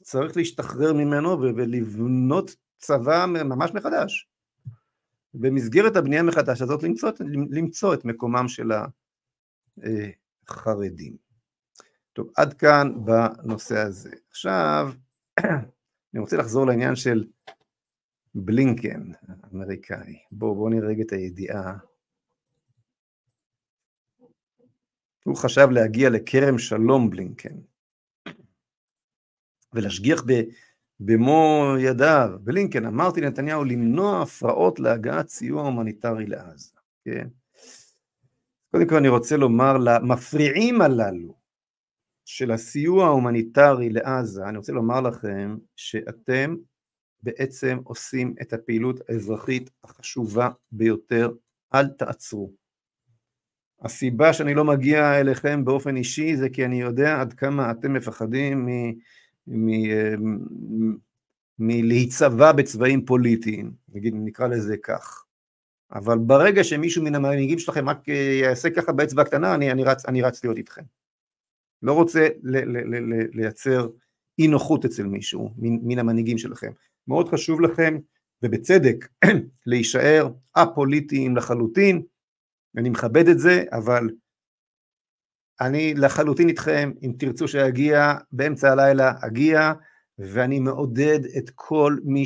צריך להשתחרר ממנו ולבנות צבא ממש מחדש. במסגרת הבנייה מחדש הזאת למצוא, למצוא את מקומם של החרדים. טוב, עד כאן בנושא הזה. עכשיו, אני רוצה לחזור לעניין של בלינקן, האמריקאי. בואו בוא נראה את הידיעה. הוא חשב להגיע לכרם שלום בלינקן, ולהשגיח במו ידיו, בלינקן, אמרתי לנתניהו למנוע הפרעות להגעת סיוע הומניטרי לעזה, כן? קודם כל אני רוצה לומר למפריעים הללו של הסיוע ההומניטרי לעזה, אני רוצה לומר לכם שאתם בעצם עושים את הפעילות האזרחית החשובה ביותר, אל תעצרו. הסיבה שאני לא מגיע אליכם באופן אישי זה כי אני יודע עד כמה אתם מפחדים מלהיצבע בצבעים פוליטיים, נגיד נקרא לזה כך. אבל ברגע שמישהו מן המנהיגים שלכם רק יעשה ככה באצבע הקטנה, אני, אני, רץ, אני רץ להיות איתכם. לא רוצה ל, ל, ל, לייצר אי נוחות אצל מישהו מן, מן המנהיגים שלכם. מאוד חשוב לכם, ובצדק, להישאר א-פוליטיים לחלוטין, אני מכבד את זה, אבל אני לחלוטין איתכם, אם תרצו שאגיע באמצע הלילה, אגיע, ואני מעודד את כל מי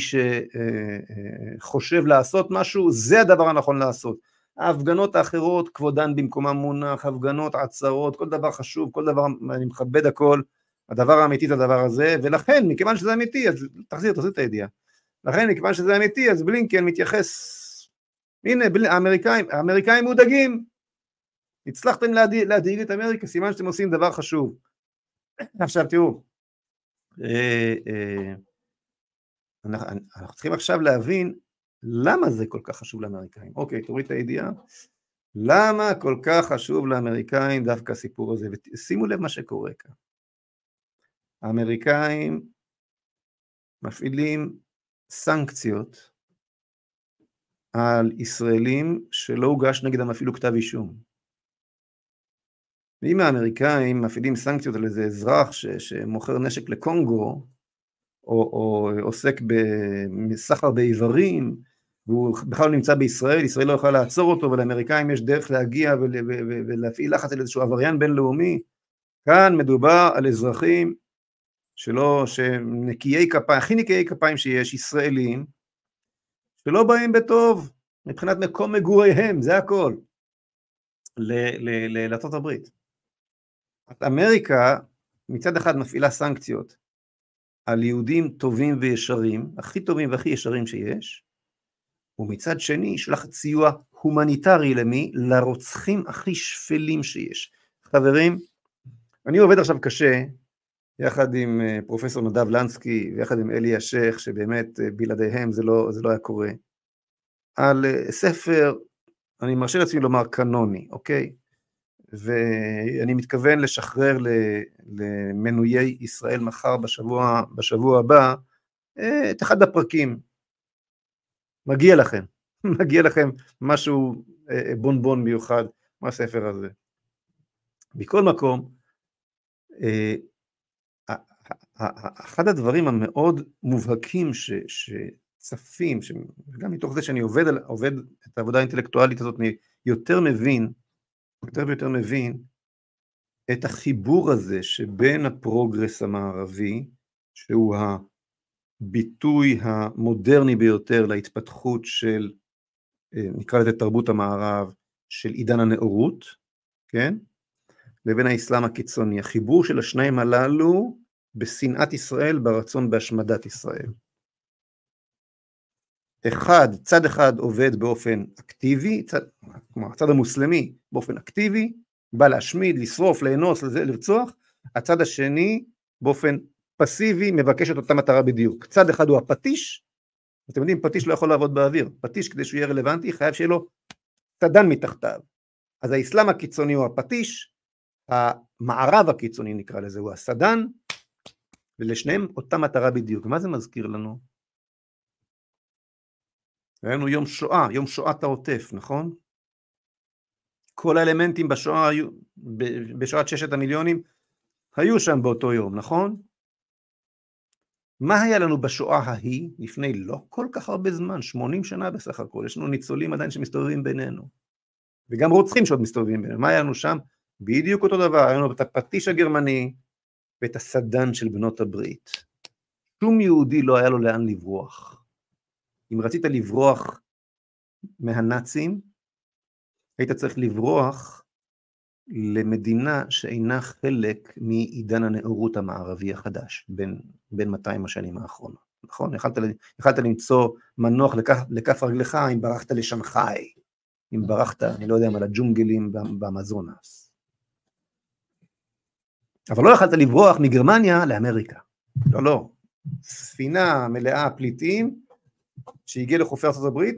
שחושב לעשות משהו, זה הדבר הנכון לעשות. ההפגנות האחרות, כבודן במקומם מונח, הפגנות, עצרות, כל דבר חשוב, כל דבר, אני מכבד הכל, הדבר האמיתי זה הדבר הזה, ולכן, מכיוון שזה אמיתי, אז תחזיר, תחזיר את הידיעה. לכן, מכיוון שזה אמיתי, אז בלינקן מתייחס הנה, האמריקאים, האמריקאים מודאגים. הצלחתם להדאיג, להדאיג את אמריקה, סימן שאתם עושים דבר חשוב. עכשיו תראו, אה, אה, אנחנו צריכים עכשיו להבין למה זה כל כך חשוב לאמריקאים. אוקיי, תוריד את הידיעה. למה כל כך חשוב לאמריקאים דווקא הסיפור הזה? ושימו לב מה שקורה כאן. האמריקאים מפעילים סנקציות על ישראלים שלא הוגש נגדם אפילו כתב אישום. ואם האמריקאים מפעילים סנקציות על איזה אזרח ש, שמוכר נשק לקונגו, או, או עוסק בסחר באיברים, והוא בכלל נמצא בישראל, ישראל לא יכולה לעצור אותו, ולאמריקאים יש דרך להגיע ול, ולהפעיל לחץ על איזשהו עבריין בינלאומי, כאן מדובר על אזרחים שלא, שהם נקיי כפיים, הכי נקיי כפיים שיש, ישראלים, שלא באים בטוב מבחינת מקום מגוריהם, זה הכל, לארצות הברית. אמריקה מצד אחד מפעילה סנקציות על יהודים טובים וישרים, הכי טובים והכי ישרים שיש, ומצד שני שולחת סיוע הומניטרי למי? לרוצחים הכי שפלים שיש. חברים, אני עובד עכשיו קשה, יחד עם אה, פרופסור נדב לנסקי ויחד עם אלי השייח, שבאמת אה, בלעדיהם זה לא, זה לא היה קורה, על אה, ספר, אני מרשה לעצמי לומר קנוני, אוקיי? ואני מתכוון לשחרר למנויי ישראל מחר בשבוע, בשבוע הבא את אחד הפרקים. מגיע לכם, מגיע לכם משהו בונבון מיוחד מהספר הזה. מכל מקום, אחד הדברים המאוד מובהקים ש, שצפים, גם מתוך זה שאני עובד, עובד את העבודה האינטלקטואלית הזאת, אני יותר מבין, יותר ויותר מבין את החיבור הזה שבין הפרוגרס המערבי, שהוא הביטוי המודרני ביותר להתפתחות של, אה, נקרא לזה תרבות המערב, של עידן הנאורות, כן? לבין האסלאם הקיצוני. החיבור של השניים הללו בשנאת ישראל, ברצון בהשמדת ישראל. אחד, צד אחד עובד באופן אקטיבי, צד, כלומר הצד המוסלמי באופן אקטיבי, בא להשמיד, לשרוף, לאנוס, לרצוח, הצד השני באופן פסיבי מבקש את אותה מטרה בדיוק. צד אחד הוא הפטיש, אתם יודעים פטיש לא יכול לעבוד באוויר, פטיש כדי שהוא יהיה רלוונטי חייב שיהיה לו צדן מתחתיו. אז האסלאם הקיצוני הוא הפטיש, המערב הקיצוני נקרא לזה הוא הסדן, ולשניהם אותה מטרה בדיוק. מה זה מזכיר לנו? היה לנו יום שואה, יום שואת העוטף, נכון? כל האלמנטים בשואה היו, בשואת ששת המיליונים, היו שם באותו יום, נכון? מה היה לנו בשואה ההיא לפני לא כל כך הרבה זמן, 80 שנה בסך הכל, יש לנו ניצולים עדיין שמסתובבים בינינו, וגם רוצחים שעוד מסתובבים בינינו, מה היה לנו שם? בדיוק אותו דבר, היה לנו את הפטיש הגרמני ואת הסדן של בנות הברית. שום יהודי לא היה לו לאן לברוח. אם רצית לברוח מהנאצים, היית צריך לברוח למדינה שאינה חלק מעידן הנאורות המערבי החדש, בין, בין 200 השנים האחרונות, נכון? יכלת, למצוא מנוח לכף, לכף רגלך אם ברחת לשנגחאי, אם ברחת, אני לא יודע מה, לג'ונגלים באמזונס. אבל לא יכלת לברוח מגרמניה לאמריקה. לא, לא. ספינה מלאה פליטים, שהגיע לחופי ארצות הברית,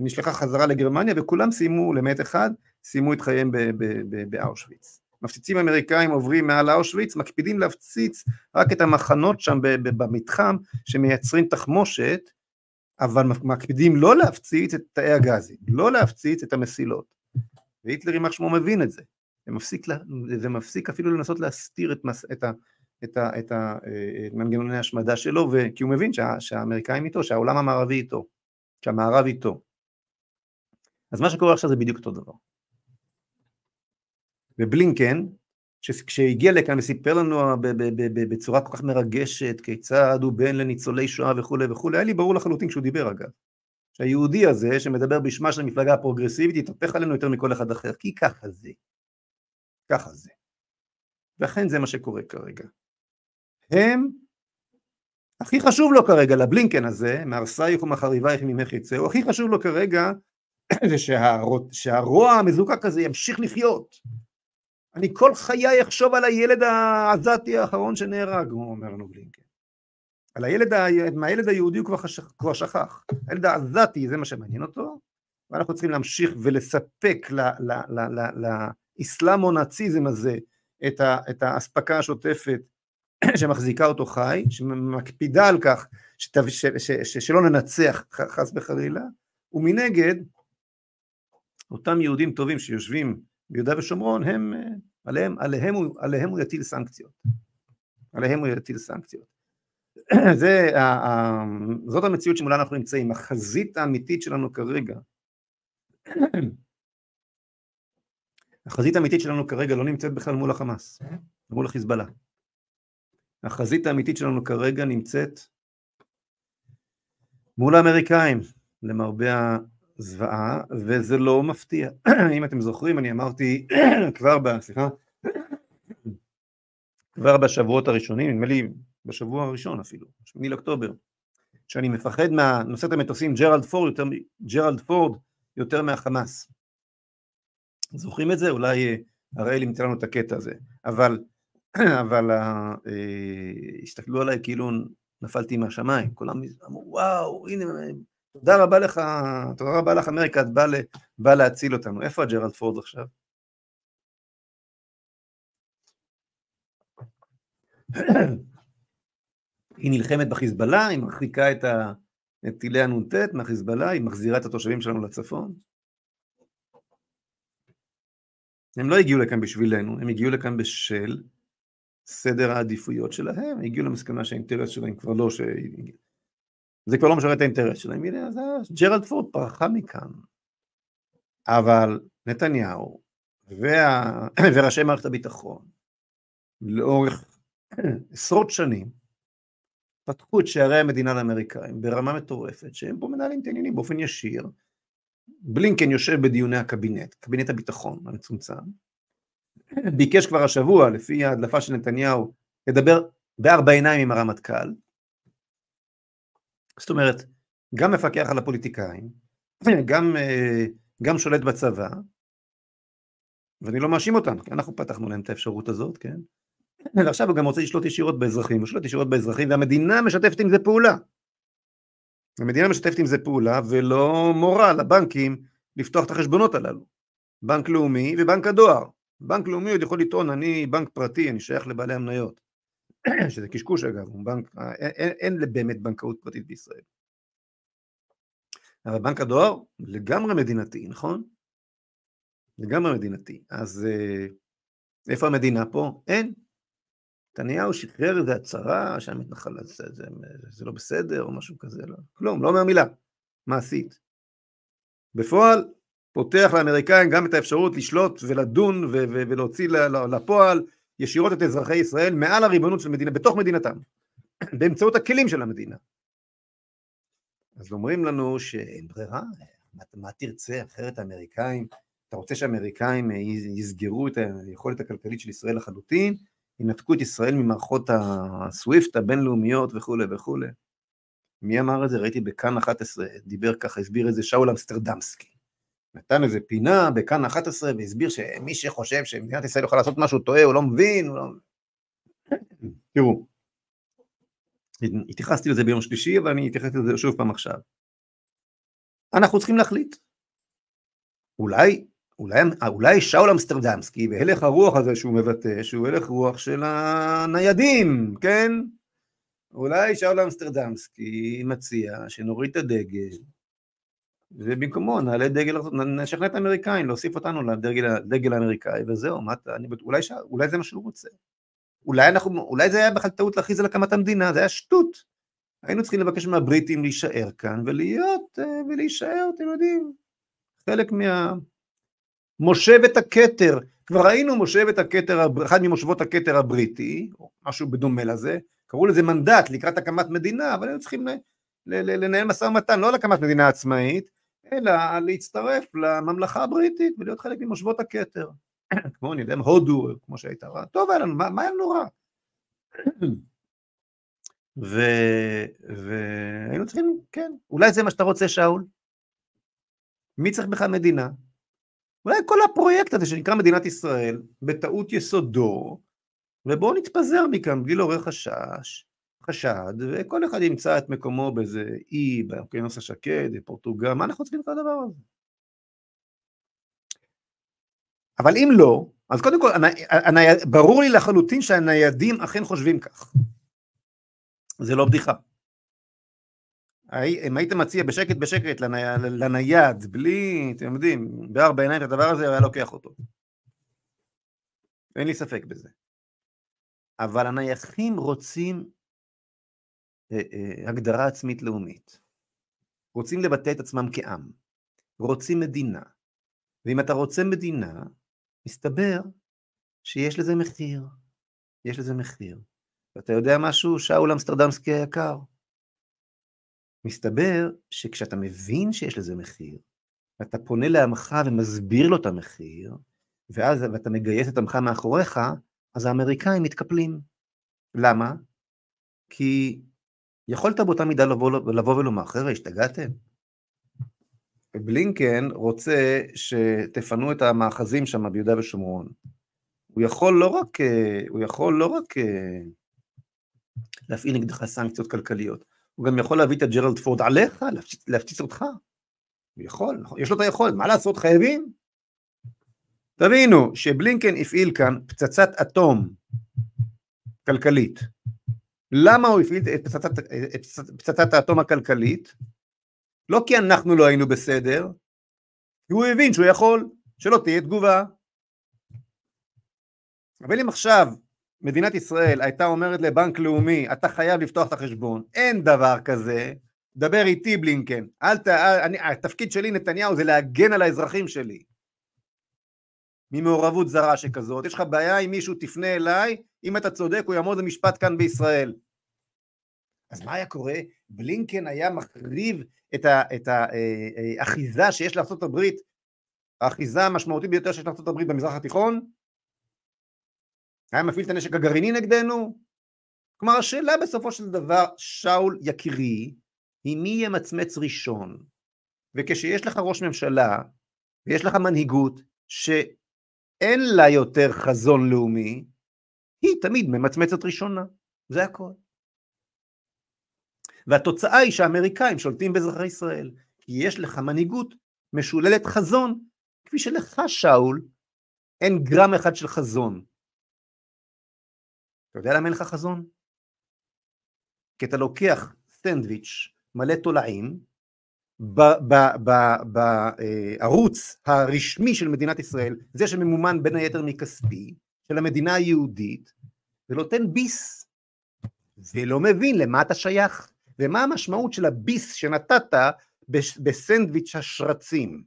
נשלחה חזרה לגרמניה, וכולם סיימו, למעט אחד, סיימו את חייהם באושוויץ. מפציצים אמריקאים עוברים מעל אושוויץ, מקפידים להפציץ רק את המחנות שם במתחם שמייצרים תחמושת, אבל מקפידים לא להפציץ את תאי הגזים, לא להפציץ את המסילות. והיטלר יימח שמו מבין את זה. זה מפסיק, זה מפסיק אפילו לנסות להסתיר את, מס, את, ה, את, ה, את, ה, את מנגנוני ההשמדה שלו, כי הוא מבין שה, שהאמריקאים איתו, שהעולם המערבי איתו, שהמערב איתו. אז מה שקורה עכשיו זה בדיוק אותו דבר. ובלינקן, כשהגיע לכאן וסיפר לנו בצורה כל כך מרגשת כיצד הוא בן לניצולי שואה וכולי וכולי, היה לי ברור לחלוטין כשהוא דיבר אגב, שהיהודי הזה שמדבר בשמה של המפלגה הפרוגרסיבית יתהפך עלינו יותר מכל אחד אחר, כי ככה זה, ככה זה. ואכן זה מה שקורה כרגע. הם, הכי חשוב לו כרגע לבלינקן הזה, מהרסייך ומחריבייך ממך יצאו, הכי חשוב לו כרגע זה שהרוע המזוקק הזה ימשיך לחיות. אני כל חיי אחשוב על הילד העזתי האחרון שנהרג, הוא אומר לנו בלינקן. על הילד, מהילד היהודי הוא כבר, חשך, כבר שכח. הילד העזתי זה מה שמעניין אותו, ואנחנו צריכים להמשיך ולספק לאסלאמו-נאציזם הזה את, ה, את האספקה השוטפת שמחזיקה אותו חי, שמקפידה על כך שתו, ש, ש, ש, שלא ננצח חס וחלילה, ומנגד אותם יהודים טובים שיושבים ביהודה ושומרון, הם, עליהם, עליהם, הוא, עליהם הוא יטיל סנקציות. עליהם הוא יטיל סנקציות. זה, זאת המציאות שמולה אנחנו נמצאים, החזית האמיתית שלנו כרגע, החזית האמיתית שלנו כרגע לא נמצאת בכלל מול החמאס, מול החיזבאללה. החזית האמיתית שלנו כרגע נמצאת מול האמריקאים, למרבה זוועה, וזה לא מפתיע. אם אתם זוכרים, אני אמרתי כבר ב... סליחה, כבר בשבועות הראשונים, נדמה לי בשבוע הראשון אפילו, 8 לאוקטובר, שאני מפחד מהנושאת המטוסים ג'רלד פורד יותר, ג'רלד פורד יותר מהחמאס. זוכרים את זה? אולי אה, הראל ימצא לנו את הקטע הזה. אבל, אבל אה, הסתכלו עליי כאילו נפלתי מהשמיים, כולם אמרו וואו, הנה תודה רבה לך, תודה רבה לך אמריקה, את באה בא להציל אותנו. איפה הג'רלד פורד עכשיו? היא נלחמת בחיזבאללה, היא מרחיקה. את טילי הנ"ט מהחיזבאללה, היא מחזירה את התושבים שלנו לצפון. הם לא הגיעו לכאן בשבילנו, הם הגיעו לכאן בשל סדר העדיפויות שלהם, הגיעו למסקנה שהאינטרס שלהם כבר לא, ש... זה כבר לא משרת את האינטרס שלהם, הנה, אז ג'רלד פורד פרחה מכאן. אבל נתניהו וה... וראשי מערכת הביטחון לאורך עשרות שנים פתחו את שערי המדינה לאמריקאים ברמה מטורפת שהם פה מנהלים את העניינים באופן ישיר. בלינקן יושב בדיוני הקבינט, קבינט הביטחון המצומצם, ביקש כבר השבוע לפי ההדלפה של נתניהו לדבר בארבע עיניים עם הרמטכ"ל, זאת אומרת, גם מפקח על הפוליטיקאים, גם, אה, גם שולט בצבא, ואני לא מאשים אותם, כי אנחנו פתחנו להם את האפשרות הזאת, כן? ועכשיו הוא גם רוצה לשלוט ישירות באזרחים, הוא שולט ישירות באזרחים, והמדינה משתפת עם זה פעולה. המדינה משתפת עם זה פעולה, ולא מורה לבנקים לפתוח את החשבונות הללו. בנק לאומי ובנק הדואר. בנק לאומי עוד יכול לטעון, אני בנק פרטי, אני שייך לבעלי המניות. שזה קשקוש אגב, בנק, אין, אין באמת בנקאות פרטית בישראל. אבל בנק הדואר לגמרי מדינתי, נכון? לגמרי מדינתי. אז אה, איפה המדינה פה? אין. נתניהו שחרר איזה הצהרה שהמתנחל זה, זה, זה לא בסדר או משהו כזה, לא, כלום, לא אומר מילה מעשית. בפועל פותח לאמריקאים גם את האפשרות לשלוט ולדון ו- ו- ולהוציא לפועל ישירות את אזרחי ישראל מעל הריבונות של מדינה, בתוך מדינתם, באמצעות הכלים של המדינה. אז אומרים לנו שאין ברירה, מה, מה תרצה אחרת האמריקאים, אתה רוצה שהאמריקאים יסגרו את היכולת הכלכלית של ישראל לחלוטין, ינתקו את ישראל ממערכות הסוויפט הבינלאומיות וכולי וכולי. מי אמר את זה? ראיתי בכאן 11, דיבר ככה, הסביר את זה שאול אמסטרדמסקי. נתן איזה פינה בכאן 11 והסביר שמי שחושב שמדינת ישראל יכולה לעשות משהו טועה, הוא לא מבין, הוא לא... תראו, התייחסתי לזה ביום שלישי, אבל אני אתייחס לזה שוב פעם עכשיו. אנחנו צריכים להחליט. אולי, אולי, אולי שאול אמסטרדמסקי בהלך הרוח הזה שהוא מבטא, שהוא הלך רוח של הניידים, כן? אולי שאול אמסטרדמסקי מציע שנוריד את הדגל, ובמקומו נעלה דגל, נשכנע את האמריקאים, להוסיף אותנו לדגל האמריקאי, וזהו, מה, אני, אולי, אולי זה מה שהוא רוצה. אולי, אנחנו, אולי זה היה בכלל טעות להכריז על הקמת המדינה, זה היה שטות. היינו צריכים לבקש מהבריטים להישאר כאן ולהיות, אה, ולהישאר, אתם יודעים, חלק מה... מושבת הכתר, כבר ראינו מושבת הכתר, אחד ממושבות הכתר הבריטי, או משהו בדומה לזה, קראו לזה מנדט לקראת הקמת מדינה, אבל היינו צריכים לנהל משא ומתן, לא על הקמת מדינה עצמאית, אלא להצטרף לממלכה הבריטית ולהיות חלק ממושבות הכתר. כמו אני יודע, הודו, כמו שהייתה רע, טוב לנו, מה, מה היה לנו רע? והיינו צריכים, כן, אולי זה מה שאתה רוצה שאול? מי צריך בכלל מדינה? אולי כל הפרויקט הזה שנקרא מדינת ישראל, בטעות יסודו, ובואו נתפזר מכאן בלי לעורר חשש, חשד, וכל אחד ימצא את מקומו באיזה אי, באוקיינוס השקט, בפורטוגל, מה אנחנו צריכים את הדבר הזה? אבל אם לא, אז קודם כל, ברור לי לחלוטין שהניידים אכן חושבים כך. זה לא בדיחה. אם היית מציע בשקט בשקט לני, לנייד, בלי, אתם יודעים, בארבע עיניים את הדבר הזה, הוא היה לוקח אותו. אין לי ספק בזה. אבל הנייחים רוצים הגדרה עצמית לאומית. רוצים לבטא את עצמם כעם. רוצים מדינה. ואם אתה רוצה מדינה, מסתבר שיש לזה מחיר. יש לזה מחיר. ואתה יודע משהו, שאול אמסטרדמסקי היקר? מסתבר שכשאתה מבין שיש לזה מחיר, ואתה פונה לעמך ומסביר לו את המחיר, ואז ואתה מגייס את עמך מאחוריך, אז האמריקאים מתקפלים. למה? כי יכולת באותה מידה לבוא, לבוא ולומר, חבר'ה, השתגעתם? בלינקן רוצה שתפנו את המאחזים שם ביהודה ושומרון. הוא יכול לא רק, אה, הוא יכול לא רק אה, להפעיל נגדך סנקציות כלכליות, הוא גם יכול להביא את הג'רלד פורד עליך, להפציץ, אותך. הוא יכול, נכון, יש לו את היכולת, מה לעשות, חייבים. תבינו שבלינקן הפעיל כאן פצצת אטום כלכלית. למה הוא הפעיל את פצצת, את פצצת האטום הכלכלית? לא כי אנחנו לא היינו בסדר, כי הוא הבין שהוא יכול, שלא תהיה תגובה. אבל אם עכשיו מדינת ישראל הייתה אומרת לבנק לאומי, אתה חייב לפתוח את החשבון, אין דבר כזה, דבר איתי בלינקן, אל ת... אני, התפקיד שלי נתניהו זה להגן על האזרחים שלי ממעורבות זרה שכזאת, יש לך בעיה עם מישהו תפנה אליי, אם אתה צודק הוא יעמוד למשפט כאן בישראל. אז מה היה קורה? בלינקן היה מחריב את האחיזה אה, אה, שיש לארה"ב, האחיזה המשמעותית ביותר שיש לארה"ב במזרח התיכון, היה מפעיל את הנשק הגרעיני נגדנו, כלומר השאלה בסופו של דבר, שאול יקירי, היא מי ימצמץ ראשון. וכשיש לך ראש ממשלה, ויש לך מנהיגות, שאין לה יותר חזון לאומי, היא תמיד ממצמצת ראשונה, זה הכל. והתוצאה היא שהאמריקאים שולטים באזרחי ישראל, כי יש לך מנהיגות משוללת חזון, כפי שלך שאול אין גרם אחד של חזון. אתה יודע למה אין לך חזון? כי אתה לוקח סנדוויץ' מלא תולעים בערוץ הרשמי של מדינת ישראל, זה שממומן בין היתר מכספי, של המדינה היהודית, ונותן ביס, ולא מבין למה אתה שייך, ומה המשמעות של הביס שנתת בסנדוויץ' השרצים.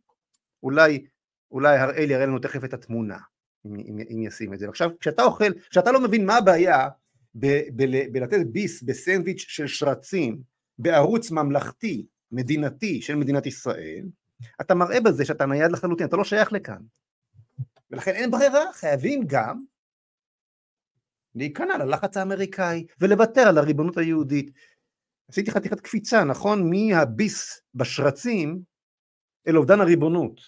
אולי, אולי הראל יראה לנו תכף את התמונה, אם, אם, אם ישים את זה. עכשיו, כשאתה אוכל, כשאתה לא מבין מה הבעיה בלתת ביס בסנדוויץ' של שרצים בערוץ ממלכתי, מדינתי של מדינת ישראל, אתה מראה בזה שאתה נייד לחלוטין, אתה לא שייך לכאן. ולכן אין ברירה, חייבים גם להיכנע ללחץ האמריקאי ולוותר על הריבונות היהודית. עשיתי חתיכת קפיצה, נכון? מהביס בשרצים אל אובדן הריבונות.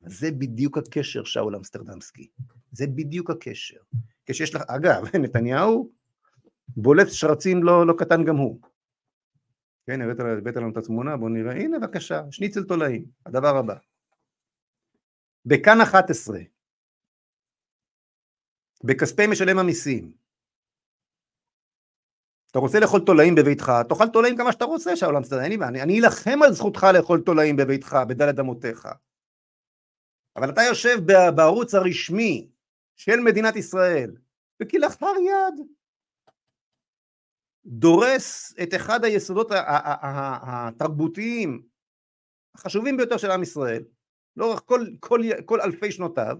זה בדיוק הקשר, שאול אמסטרדמסקי. זה בדיוק הקשר. כשיש לך, אגב, נתניהו בולט שרצים לא, לא קטן גם הוא. כן, הבאת, לנו את התמונה, בואו נראה, הנה בבקשה, שניצל תולעים, הדבר הבא. בכאן 11, בכספי משלם המיסים, אתה רוצה לאכול תולעים בביתך, תאכל תולעים כמה שאתה רוצה שהעולם מסתדר, אין לי בעיה, אני אלחם על זכותך לאכול תולעים בביתך, בדלת אמותיך. אבל אתה יושב בערוץ הרשמי של מדינת ישראל, וכלאחר יד דורס את אחד היסודות התרבותיים החשובים ביותר של עם ישראל, לאורך כל, כל, כל אלפי שנותיו,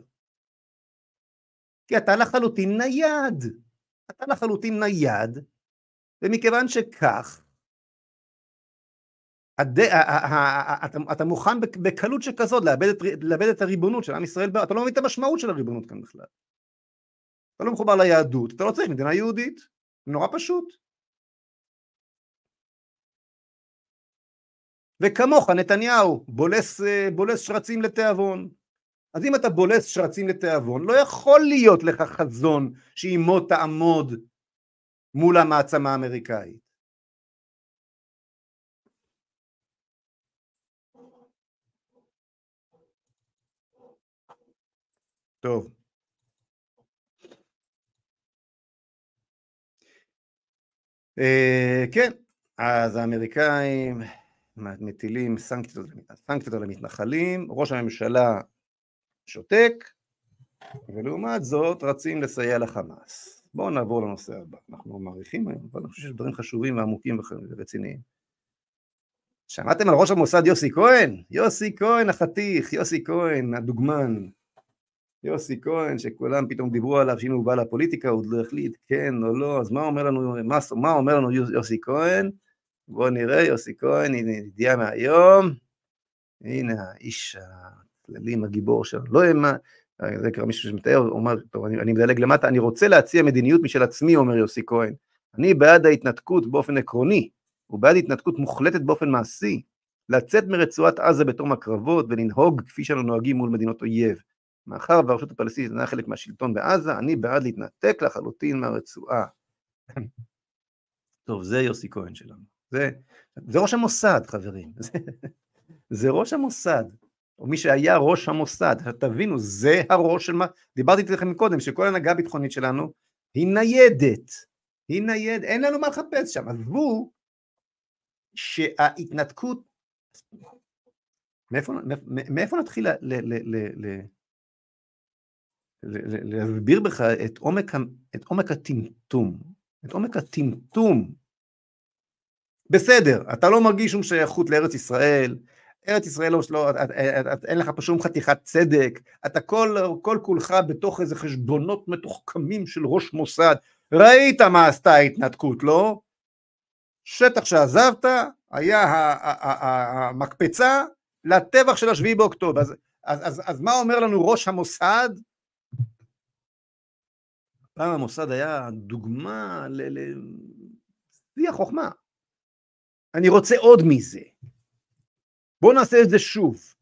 כי אתה לחלוטין נייד, אתה לחלוטין נייד, ומכיוון שכך, הד... אתה, אתה מוכן בקלות שכזאת לאבד את, לאבד את הריבונות של עם ישראל, אתה לא מבין את המשמעות של הריבונות כאן בכלל. אתה לא מחובר ליהדות, אתה לא צריך מדינה יהודית, נורא פשוט. וכמוך נתניהו בולס, אה, בולס שרצים לתיאבון. אז אם אתה בולס שרצים לתיאבון, לא יכול להיות לך חזון שעימו תעמוד מול המעצמה האמריקאית. טוב. Uh, כן, אז האמריקאים מטילים סנקציות, על המתנחלים, ראש הממשלה שותק, ולעומת זאת רצים לסייע לחמאס. בואו נעבור לנושא הבא, אנחנו מעריכים היום, אבל אני חושב שיש דברים חשובים ועמוקים ורציניים. שמעתם על ראש המוסד יוסי כהן? יוסי כהן החתיך, יוסי כהן הדוגמן. יוסי כהן שכולם פתאום דיברו עליו שהנה הוא בא לפוליטיקה, הוא עוד לא החליט כן או לא, אז מה אומר לנו, מה, מה אומר לנו יוסי כהן? בואו נראה, יוסי כהן, הנה ידיעה מהיום, הנה האיש הכללים, הגיבור שלנו, לא האמן, זה קרה מישהו שמתאר, הוא אומר, טוב, אני, אני מדלג למטה, אני רוצה להציע מדיניות משל עצמי, אומר יוסי כהן. אני בעד ההתנתקות באופן עקרוני, ובעד התנתקות מוחלטת באופן מעשי, לצאת מרצועת עזה בתום הקרבות ולנהוג כפי שאנו נוהגים מול מדינות אויב. מאחר והרשות הפלסטינית אינה חלק מהשלטון בעזה, אני בעד להתנתק לחלוטין מהרצועה. טוב, זה יוסי כהן שלנו. זה, זה ראש המוסד, חברים. זה, זה ראש המוסד, או מי שהיה ראש המוסד. תבינו, זה הראש של מה... דיברתי איתכם קודם, שכל הנהגה הביטחונית שלנו היא ניידת. היא ניידת, אין לנו מה לחפש שם. עזבו שההתנתקות... מאיפה, מאיפה נתחיל ל, ל, ל, ל, להסביר בך את עומק, את עומק הטמטום, את עומק הטמטום בסדר, אתה לא מרגיש שום שייכות לארץ ישראל, ארץ ישראל לא, לא אין לך פה שום חתיכת צדק, אתה כל, כל כולך בתוך איזה חשבונות מתוחכמים של ראש מוסד, ראית מה עשתה ההתנתקות, לא? שטח שעזבת היה המקפצה לטבח של השביעי באוקטובר, אז, אז, אז, אז מה אומר לנו ראש המוסד? פעם המוסד היה דוגמה ל... ל והיא החוכמה. אני רוצה עוד מזה. בואו נעשה את זה שוב.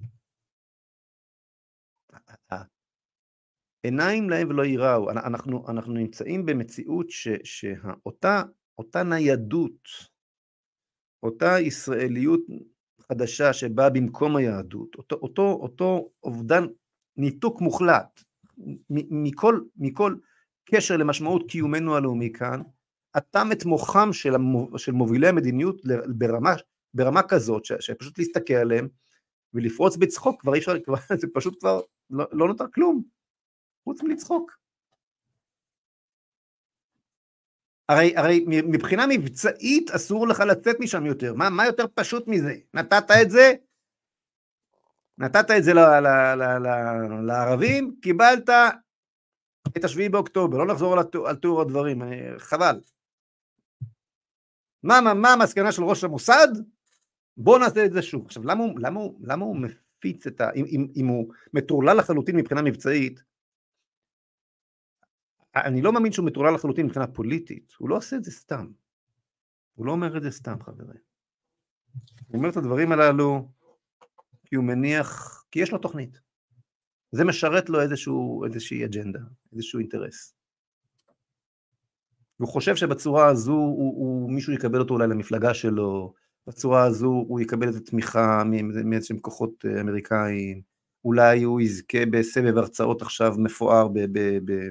עיניים להם ולא ייראו. אנחנו, אנחנו נמצאים במציאות ש, שאותה אותה ניידות, אותה ישראליות חדשה שבאה במקום היהדות, אותו, אותו, אותו אובדן ניתוק מוחלט מכל, מכל קשר למשמעות קיומנו הלאומי כאן, אטם את מוחם של, המוב, של מובילי המדיניות ברמה, ברמה כזאת, ש, שפשוט להסתכל עליהם ולפרוץ בצחוק, כבר אי אפשר, כבר, זה פשוט כבר לא, לא נותר כלום, חוץ מלצחוק. הרי, הרי מבחינה מבצעית אסור לך לצאת משם יותר, מה, מה יותר פשוט מזה? נתת את זה, נתת את זה ל, ל, ל, לערבים, קיבלת את השביעי באוקטובר, לא נחזור על, על תיאור הדברים, חבל. מה, מה, מה המסקנה של ראש המוסד? בוא נעשה את זה שוב. עכשיו, למה למה למה הוא מפיץ את ה... אם, אם, אם הוא מטורלל לחלוטין מבחינה מבצעית, אני לא מאמין שהוא מטורלל לחלוטין מבחינה פוליטית, הוא לא עושה את זה סתם. הוא לא אומר את זה סתם, חברים. הוא אומר את הדברים הללו כי הוא מניח, כי יש לו תוכנית. זה משרת לו איזשהו, איזושהי אג'נדה, איזשהו אינטרס. והוא חושב שבצורה הזו הוא, הוא, מישהו יקבל אותו אולי למפלגה שלו, בצורה הזו הוא יקבל איזו תמיכה מאיזשהם כוחות אה, אמריקאים, אולי הוא יזכה בסבב הרצאות עכשיו מפואר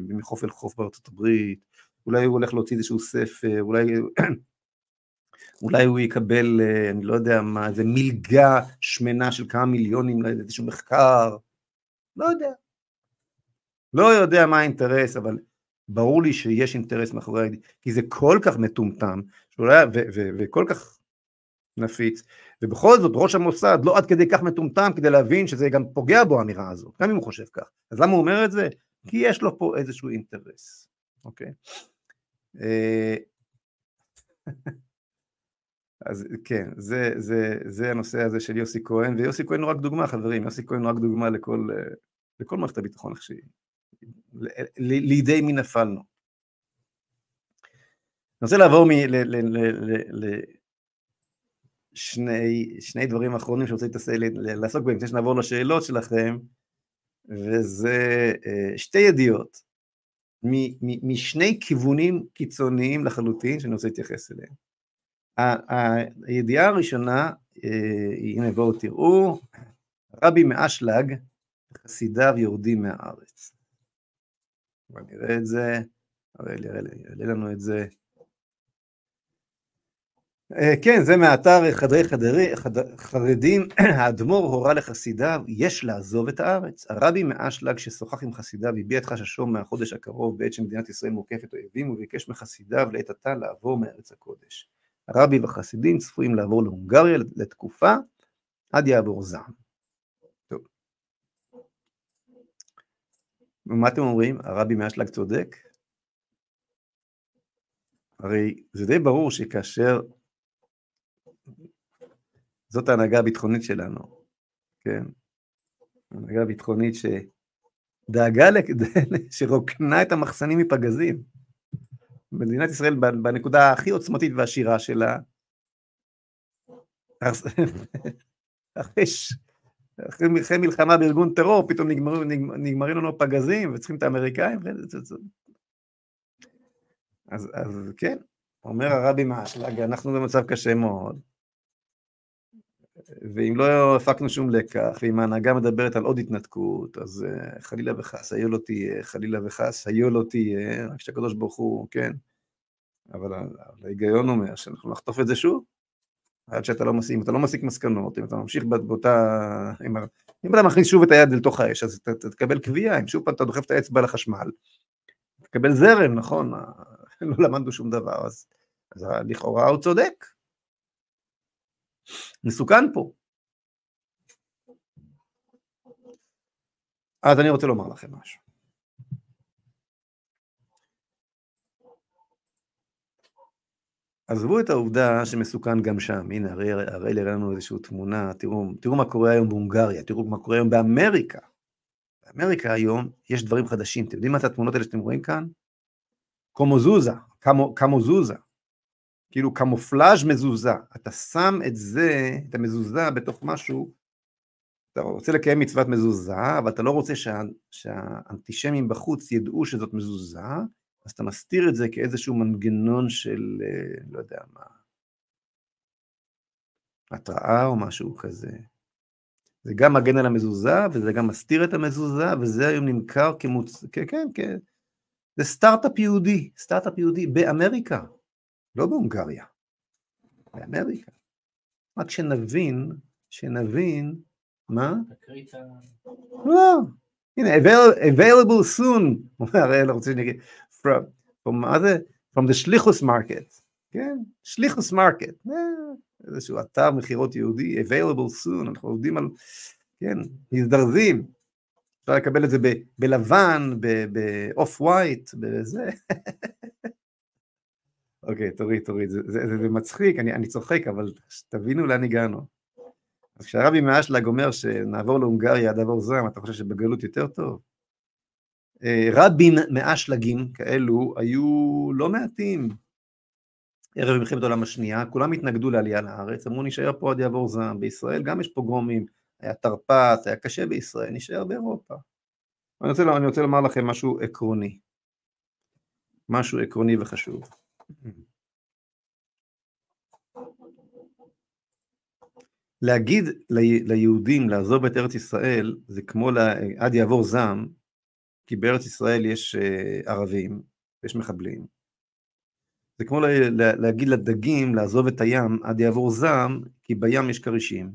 מחוף אל חוף בארצות הברית, אולי הוא הולך להוציא איזשהו ספר, אולי, אולי הוא יקבל, אה, אני לא יודע מה, איזה מלגה שמנה של כמה מיליונים לאיזשהו מחקר, לא יודע. לא יודע מה האינטרס, אבל ברור לי שיש אינטרס מאחורי, כי זה כל כך מטומטם, שאולי, ו, ו, וכל כך נפיץ, ובכל זאת ראש המוסד לא עד כדי כך מטומטם כדי להבין שזה גם פוגע בו האמירה הזו, גם אם הוא חושב כך. אז למה הוא אומר את זה? כי יש לו פה איזשהו אינטרס, אוקיי? אה, אז כן, זה, זה, זה הנושא הזה של יוסי כהן, ויוסי כהן הוא רק דוגמה חברים, יוסי כהן הוא רק דוגמה לכל, אה, לכל מערכת הביטחון איך שהיא, לידי מי נפלנו. אני רוצה לעבור מ, ל, ל, ל, ל, ל, שני, שני דברים אחרונים שרוצה לעסוק בהם, לפני שנעבור לשאלות שלכם, וזה אה, שתי ידיעות משני כיוונים קיצוניים לחלוטין שאני רוצה להתייחס אליהם. הידיעה הראשונה, אה, הנה בואו תראו, רבי מאשלג, חסידיו יורדים מהארץ. בואו נראה את זה, הרי יעלה לנו את זה. אה, כן, זה מאתר חדרי חדרי, חד, חרדים, האדמו"ר הורה לחסידיו, יש לעזוב את הארץ. הרבי מאשלג ששוחח עם חסידיו הביע את חששו מהחודש הקרוב בעת שמדינת ישראל מוקפת אויבים וביקש מחסידיו לעת עתה לעבור מארץ הקודש. הרבי והחסידים צפויים לעבור להונגריה לתקופה עד יעבור זעם. ומה אתם אומרים? הרבי מאשלג צודק? הרי זה די ברור שכאשר זאת ההנהגה הביטחונית שלנו, כן? הנהגה הביטחונית שדאגה, שרוקנה את המחסנים מפגזים. מדינת ישראל בנקודה הכי עוצמתית ועשירה שלה, אחרי, אחרי מלחמה בארגון טרור, פתאום נגמרים, נגמרים לנו פגזים וצריכים את האמריקאים. אז, אז כן, אומר הרבי מהאשלג, אנחנו במצב קשה מאוד. ואם לא הפקנו שום לקח, ואם ההנהגה מדברת על עוד התנתקות, אז uh, חלילה וחס, היו לא תהיה, חלילה וחס, היו לא תהיה, רק שהקדוש ברוך הוא, כן, אבל ההיגיון אומר שאנחנו נחטוף את זה שוב, עד שאתה לא מסיק, אם אתה לא מסיק מסקנות, אם אתה ממשיך באותה, אם, אם אתה מכניס שוב את היד לתוך האש, אז אתה, אתה תקבל קביעה, אם שוב פעם אתה דוחף את האצבע לחשמל, תקבל זרם, נכון, לא למדנו שום דבר, אז, אז לכאורה הוא צודק, מסוכן פה. אז אני רוצה לומר לכם משהו. עזבו את העובדה שמסוכן גם שם, הנה הרי הרי לנו איזושהי תמונה, תראו, תראו מה קורה היום בהונגריה, תראו מה קורה היום באמריקה. באמריקה היום יש דברים חדשים, אתם יודעים מה זה התמונות האלה שאתם רואים כאן? קומוזוזה, קמו, קמוזוזה, כאילו קמופלאז' מזוזה, אתה שם את זה, את המזוזה בתוך משהו, אתה רוצה לקיים מצוות מזוזה, אבל אתה לא רוצה שה, שהאנטישמים בחוץ ידעו שזאת מזוזה, אז אתה מסתיר את זה כאיזשהו מנגנון של, אה, לא יודע מה, התראה או משהו כזה. זה גם מגן על המזוזה, וזה גם מסתיר את המזוזה, וזה היום נמכר כמוצ... כן, כן, כן. זה סטארט-אפ יהודי, סטארט-אפ יהודי באמריקה, לא בהונגריה, באמריקה. רק שנבין, שנבין, מה? לא, הנה, available soon, אומר הראל, רוצה שנגיד, from, מה זה? from the שליחוס market, כן? שליחוס market, אה, איזשהו אתר מכירות יהודי, available soon, אנחנו עובדים על, כן, מזדרזים, אפשר לקבל את זה ב, בלבן, באוף ווייט, בזה. אוקיי, תוריד, תוריד, זה, זה, זה, זה מצחיק, אני, אני צוחק, אבל תבינו לאן הגענו. אז כשהרבי מאשלג אומר שנעבור להונגריה עד עבור זעם, אתה חושב שבגלות יותר טוב? אה, רבים מאשלגים כאלו היו לא מעטים ערב מלחמת העולם השנייה, כולם התנגדו לעלייה לארץ, אמרו נשאר פה עד יעבור זעם, בישראל גם יש פוגרומים, היה תרפ"ט, היה קשה בישראל, נשאר באירופה. אני רוצה, אני רוצה לומר לכם משהו עקרוני, משהו עקרוני וחשוב. להגיד ליהודים לעזוב את ארץ ישראל זה כמו לה, עד יעבור זעם, כי בארץ ישראל יש אה, ערבים, יש מחבלים. זה כמו לה, לה, להגיד לדגים לעזוב את הים עד יעבור זעם, כי בים יש כרישים.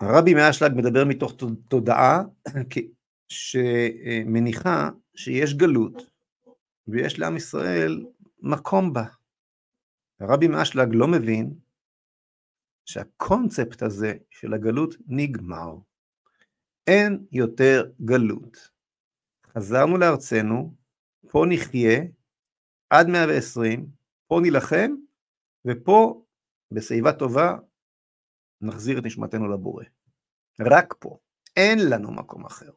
הרבי מאשלג מדבר מתוך תודעה שמניחה שיש גלות ויש לעם ישראל מקום בה. הרבי מאשלג לא מבין שהקונספט הזה של הגלות נגמר. אין יותר גלות. חזרנו לארצנו, פה נחיה עד 120, פה נילחם, ופה, בשיבה טובה, נחזיר את נשמתנו לבורא. רק פה. אין לנו מקום אחר.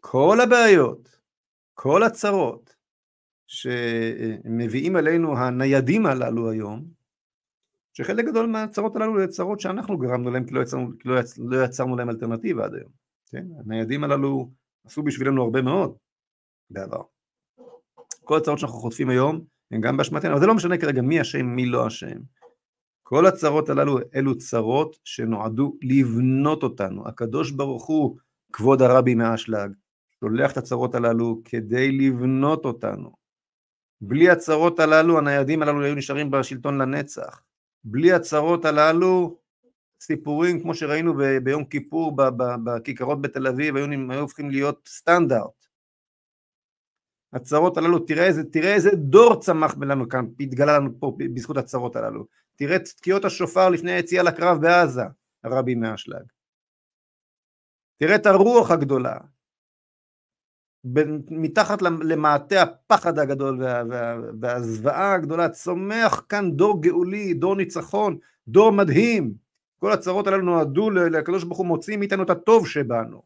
כל הבעיות, כל הצרות שמביאים עלינו הניידים הללו היום, שחלק גדול מהצרות הללו זה צרות שאנחנו גרמנו להם כי לא יצרנו, לא יצרנו, לא יצרנו להם אלטרנטיבה עד היום. כן? הניידים הללו עשו בשבילנו הרבה מאוד בעבר. כל הצרות שאנחנו חוטפים היום הן גם באשמתנו, אבל זה לא משנה כרגע מי אשם, מי לא אשם. כל הצרות הללו אלו צרות שנועדו לבנות אותנו. הקדוש ברוך הוא, כבוד הרבי מאשלג, שולח את הצרות הללו כדי לבנות אותנו. בלי הצרות הללו, הניידים הללו היו נשארים בשלטון לנצח. בלי הצרות הללו, סיפורים כמו שראינו ב- ביום כיפור בכיכרות בתל אביב, היו, היו הופכים להיות סטנדרט. הצרות הללו, תראה איזה, תראה איזה דור צמח לנו כאן, התגלה לנו פה בזכות הצרות הללו. תראה את תקיעות השופר לפני היציאה לקרב בעזה, הרבי מאשלג. תראה את הרוח הגדולה. מתחת למעטה הפחד הגדול וה, וה, והזוועה הגדולה צומח כאן דור גאולי, דור ניצחון, דור מדהים. כל הצרות הללו נועדו לקדוש ברוך הוא מוציא מאיתנו את הטוב שבנו,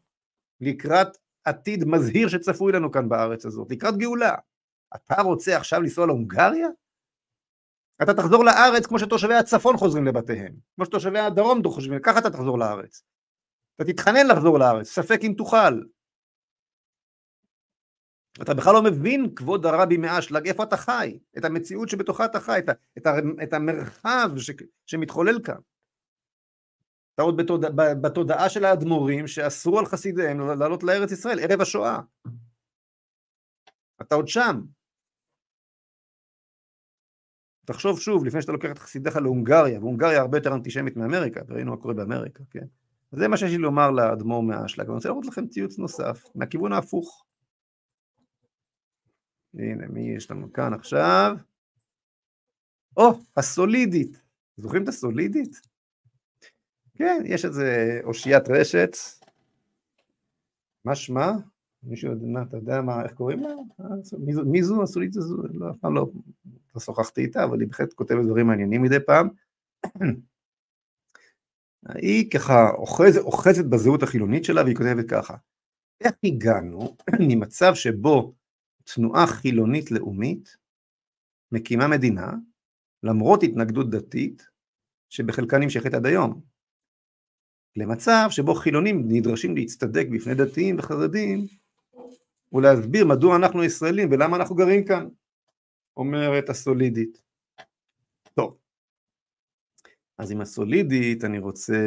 לקראת עתיד מזהיר שצפוי לנו כאן בארץ הזאת, לקראת גאולה. אתה רוצה עכשיו לנסוע להונגריה? אתה תחזור לארץ כמו שתושבי הצפון חוזרים לבתיהם, כמו שתושבי הדרום חושבים, ככה אתה תחזור לארץ. אתה תתחנן לחזור לארץ, ספק אם תוכל. אתה בכלל לא מבין, כבוד הרבי מאשלג, איפה אתה חי, את המציאות שבתוכה אתה חי, את, את, את המרחב ש, שמתחולל כאן. אתה עוד בתודע, בתודעה של האדמו"רים שאסרו על חסידיהם לעלות לארץ ישראל ערב השואה. אתה עוד שם. תחשוב שוב, לפני שאתה לוקח את חסידיך להונגריה, והונגריה הרבה יותר אנטישמית מאמריקה, וראינו מה קורה באמריקה, כן? זה מה שיש לי לומר לאדמו"ר מהאשלג, ואני רוצה להראות לכם ציוץ נוסף, מהכיוון ההפוך. הנה, מי יש לנו כאן עכשיו? או, הסולידית. זוכרים את הסולידית? כן, יש איזה אושיית רשת. מה שמה? מישהו יודע, אתה יודע מה, איך קוראים לה? מי זו, מי זו הסולידית הזו? לא, אף פעם לא, לא שוחחתי איתה, אבל היא בהחלט כותבת דברים מעניינים מדי פעם. היא ככה אוחזת, אוחזת בזהות החילונית שלה והיא כותבת ככה איך הגענו ממצב שבו תנועה חילונית לאומית מקימה מדינה, למרות התנגדות דתית, שבחלקה נמשכת עד היום, למצב שבו חילונים נדרשים להצטדק בפני דתיים וחרדים ולהסביר מדוע אנחנו ישראלים ולמה אנחנו גרים כאן, אומרת הסולידית. טוב, אז עם הסולידית אני רוצה,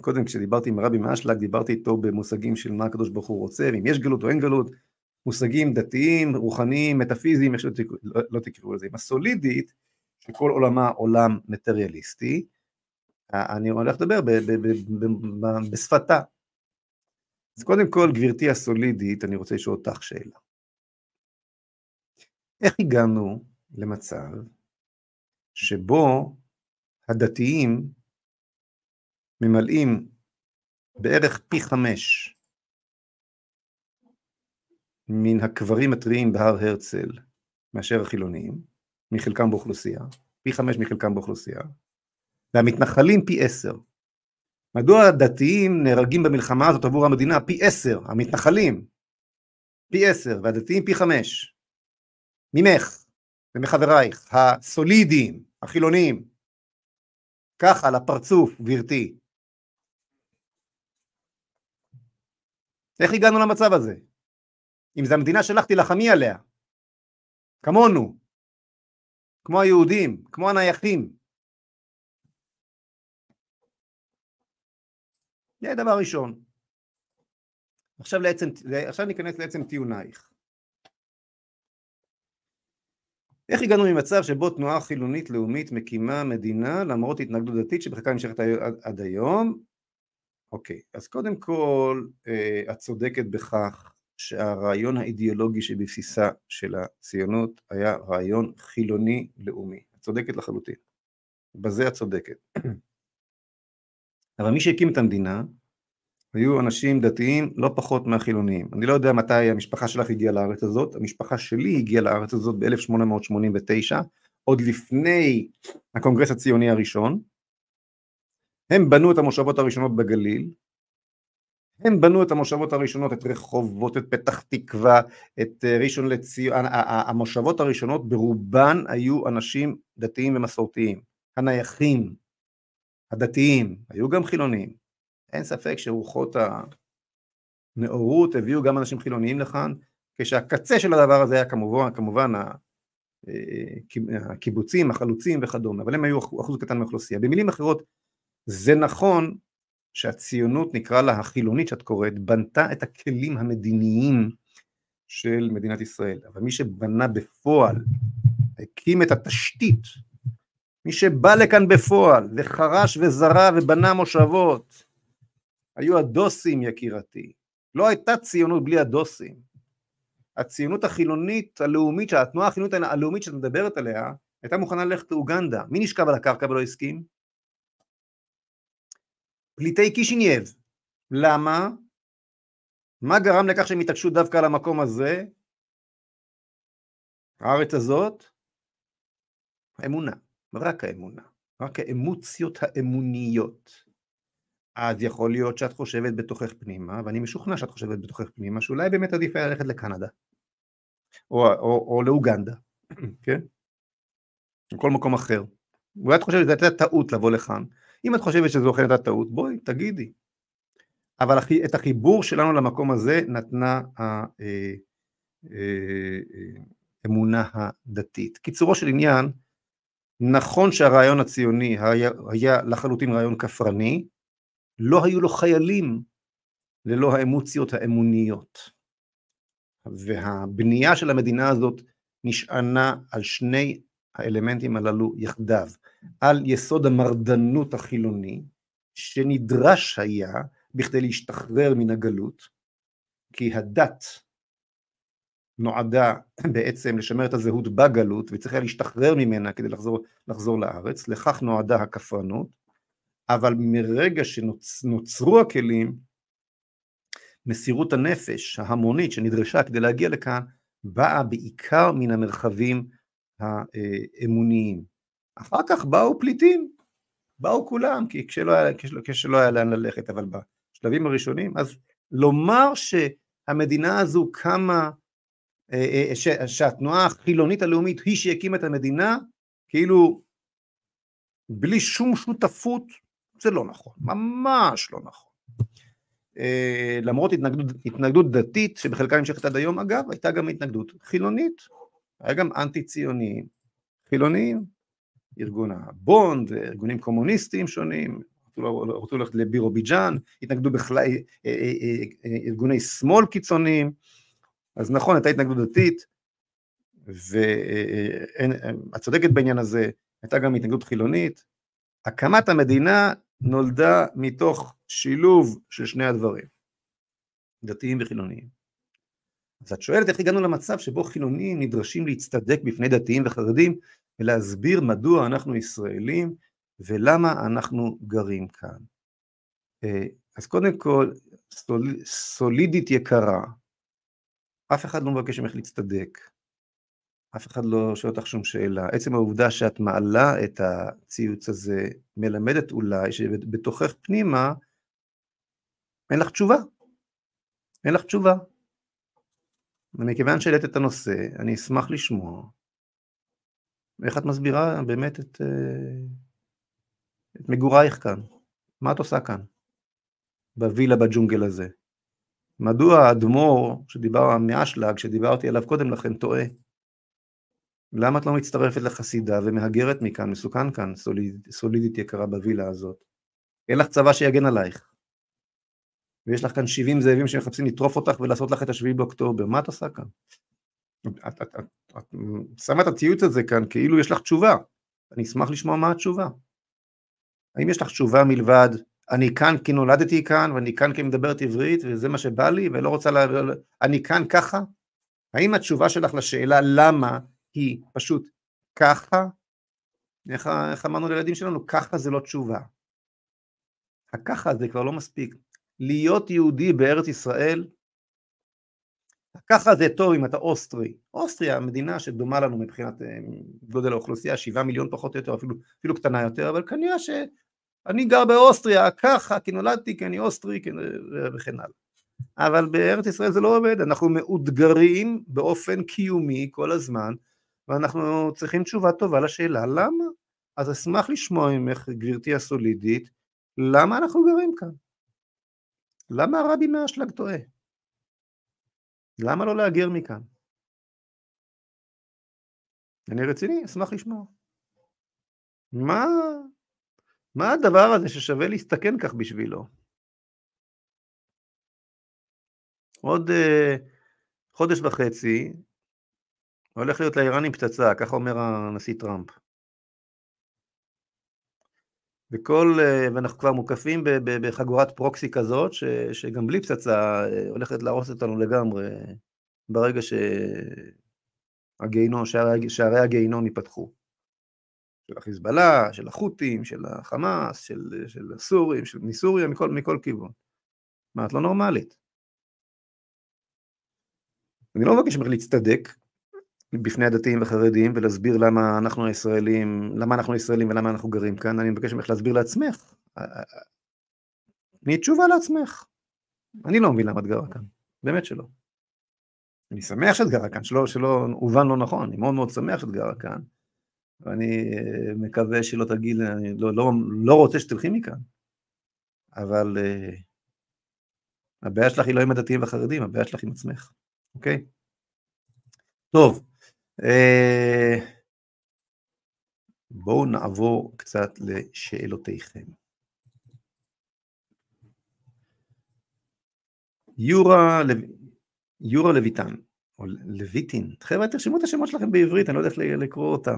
קודם כשדיברתי עם הרבי מאשלג דיברתי איתו במושגים של מה הקדוש ברוך הוא רוצה, ואם יש גלות או אין גלות, מושגים דתיים, רוחניים, מטאפיזיים, איך שלא לא, לא תקראו לזה, עם הסולידית, שכל עולמה עולם מטריאליסטי, אני הולך לדבר בשפתה. אז קודם כל, גברתי הסולידית, אני רוצה לשאול אותך שאלה. איך הגענו למצב שבו הדתיים ממלאים בערך פי חמש מן הקברים הטריים בהר הרצל מאשר החילונים, מחלקם באוכלוסייה, פי חמש מחלקם באוכלוסייה, והמתנחלים פי עשר. מדוע הדתיים נהרגים במלחמה הזאת עבור המדינה פי עשר, המתנחלים פי עשר, והדתיים פי חמש? ממך ומחברייך, הסולידיים, החילונים. ככה, לפרצוף, גברתי. איך הגענו למצב הזה? אם זו המדינה שלך, תילחמי עליה. כמונו. כמו היהודים, כמו הנייחים. זה דבר ראשון. עכשיו, לעצם, עכשיו ניכנס לעצם טיעונייך. איך הגענו ממצב שבו תנועה חילונית לאומית מקימה מדינה למרות התנגדות דתית שבחלקה נמשכת עד, היום? אוקיי, אז קודם כל אה, את צודקת בכך שהרעיון האידיאולוגי שבבסיסה של הציונות היה רעיון חילוני לאומי. את צודקת לחלוטין. בזה את צודקת. אבל מי שהקים את המדינה היו אנשים דתיים לא פחות מהחילוניים. אני לא יודע מתי המשפחה שלך הגיעה לארץ הזאת, המשפחה שלי הגיעה לארץ הזאת ב-1889, עוד לפני הקונגרס הציוני הראשון. הם בנו את המושבות הראשונות בגליל, הם בנו את המושבות הראשונות, את רחובות, את פתח תקווה, את אה, ראשון לציון, המושבות הראשונות ברובן היו אנשים דתיים ומסורתיים, הנייחים, הדתיים, היו גם חילוניים. אין ספק שרוחות הנאורות הביאו גם אנשים חילוניים לכאן, כשהקצה של הדבר הזה היה כמובן, כמובן אה, הקיבוצים, החלוצים וכדומה, אבל הם היו אחוז קטן מהאוכלוסייה. במילים אחרות, זה נכון שהציונות, נקרא לה החילונית שאת קוראת, בנתה את הכלים המדיניים של מדינת ישראל, אבל מי שבנה בפועל, הקים את התשתית, מי שבא לכאן בפועל וחרש וזרע ובנה מושבות, היו הדוסים יקירתי. לא הייתה ציונות בלי הדוסים. הציונות החילונית הלאומית, התנועה החילונית הלאומית שאת מדברת עליה, הייתה מוכנה ללכת לאוגנדה. מי נשכב על הקרקע ולא הסכים? פליטי קישינב. למה? מה גרם לכך שהם התעקשו דווקא על המקום הזה? הארץ הזאת? האמונה, רק האמונה, רק האמוציות האמוניות. אז יכול להיות שאת חושבת בתוכך פנימה, ואני משוכנע שאת חושבת בתוכך פנימה, שאולי באמת עדיף היה ללכת לאוגנדה, או, או, או לאוגנדה, כן? או כל מקום אחר. אולי את חושבת שזו הייתה טעות לבוא לכאן. אם את חושבת שזו אכן הייתה טעות, בואי, תגידי. אבל את החיבור שלנו למקום הזה נתנה האמונה אה, אה, הדתית. קיצורו של עניין, נכון שהרעיון הציוני היה, היה לחלוטין רעיון כפרני, לא היו לו חיילים ללא האמוציות האמוניות. והבנייה של המדינה הזאת נשענה על שני האלמנטים הללו יחדיו, על יסוד המרדנות החילוני, שנדרש היה בכדי להשתחרר מן הגלות, כי הדת נועדה בעצם לשמר את הזהות בגלות וצריכה להשתחרר ממנה כדי לחזור, לחזור לארץ, לכך נועדה הכפרנות, אבל מרגע שנוצרו הכלים, מסירות הנפש ההמונית שנדרשה כדי להגיע לכאן, באה בעיקר מן המרחבים האמוניים. אחר כך באו פליטים, באו כולם, כי כשלא היה, כשלא, כשלא היה לאן ללכת, אבל בשלבים הראשונים, אז לומר המדינה הזו קמה, אה, ש, שהתנועה החילונית הלאומית היא שהקימה את המדינה, כאילו בלי שום שותפות, זה לא נכון, ממש לא נכון. למרות התנגדות, התנגדות דתית שבחלקה נמשכת עד היום, אגב, הייתה גם התנגדות חילונית, היה גם אנטי ציוניים, חילוניים, ארגון הבונד, ארגונים קומוניסטיים שונים, רצו ללכת לבירוביג'אן, התנגדו בכלל אה, אה, אה, ארגוני שמאל קיצוניים, אז נכון, הייתה התנגדות דתית, ואת צודקת בעניין הזה, הייתה גם התנגדות חילונית. הקמת המדינה נולדה מתוך שילוב של שני הדברים, דתיים וחילוניים. אז את שואלת איך הגענו למצב שבו חילונים נדרשים להצטדק בפני דתיים וחרדים ולהסביר מדוע אנחנו ישראלים ולמה אנחנו גרים כאן. אה, אז קודם כל, סול, סולידית יקרה, אף אחד לא מבקש ממך להצטדק, אף אחד לא שואל אותך שום שאלה. עצם העובדה שאת מעלה את הציוץ הזה מלמדת אולי שבתוכך פנימה אין לך תשובה. אין לך תשובה. ומכיוון שהעלית את הנושא, אני אשמח לשמוע איך את מסבירה באמת את, אה, את מגורייך כאן. מה את עושה כאן? בווילה בג'ונגל הזה. מדוע האדמו"ר שדיבר מאשלג, שדיברתי עליו קודם לכן, טועה? למה את לא מצטרפת לחסידה ומהגרת מכאן, מסוכן כאן, סוליד, סולידית יקרה בווילה הזאת? אין לך צבא שיגן עלייך. ויש לך כאן 70 זאבים שמחפשים לטרוף אותך ולעשות לך את השביעי באוקטובר, מה את עושה כאן? את, את, את, את, שמה את הציוץ הזה כאן כאילו יש לך תשובה, אני אשמח לשמוע מה התשובה. האם יש לך תשובה מלבד אני כאן כי נולדתי כאן ואני כאן כי מדברת עברית וזה מה שבא לי ולא רוצה ל... אני כאן ככה? האם התשובה שלך לשאלה למה היא פשוט ככה? איך, איך אמרנו לילדים שלנו? ככה זה לא תשובה. הככה זה כבר לא מספיק. להיות יהודי בארץ ישראל, ככה זה טוב אם אתה אוסטרי. אוסטריה, מדינה שדומה לנו מבחינת אה, גודל האוכלוסייה, שבעה מיליון פחות או יותר, אפילו, אפילו קטנה יותר, אבל כנראה שאני גר באוסטריה ככה, כי נולדתי, כי אני אוסטרי, כי... וכן הלאה. אבל בארץ ישראל זה לא עובד, אנחנו מאותגרים באופן קיומי כל הזמן, ואנחנו צריכים תשובה טובה לשאלה למה. אז אשמח לשמוע ממך, גברתי הסולידית, למה אנחנו גרים כאן? למה הרבי מהאשלג טועה? למה לא להגר מכאן? אני רציני, אשמח לשמוע. מה, מה הדבר הזה ששווה להסתכן כך בשבילו? עוד uh, חודש וחצי הולך להיות לאיראנים פצצה, ככה אומר הנשיא טראמפ. וכל, אה, ואנחנו כבר מוקפים בחגורת פרוקסי כזאת, ש, שגם בלי פצצה אה, הולכת להרוס אותנו לגמרי, ברגע שהגיהינום, שערי, שערי הגיהינום ייפתחו. של החיזבאללה, של החות'ים, של החמאס, של, של הסורים, של, מסוריה, מכל, מכל כיוון. מה, את לא נורמלית. אני לא מבקש ממך להצטדק, בפני הדתיים והחרדים ולהסביר למה אנחנו הישראלים, למה אנחנו ישראלים ולמה אנחנו גרים כאן, אני מבקש ממך להסביר לעצמך. תני תשובה לעצמך. אני לא מבין למה את גרה כאן, באמת שלא. אני שמח שאת גרה כאן, שלא, שלא הובן לא נכון, אני מאוד מאוד שמח שאת גרה כאן, ואני אה, מקווה שלא תגיד, אני לא, לא, לא רוצה שתלכי מכאן, אבל uh, הבעיה שלך היא לא עם הדתיים והחרדים, הבעיה שלך עם עצמך, אוקיי? טוב, אה, בואו נעבור קצת לשאלותיכם. יורה, יורה לויטן, או לויטין, חבר'ה תרשמו את השמות שלכם בעברית, אני לא יודע איך לקרוא אותם.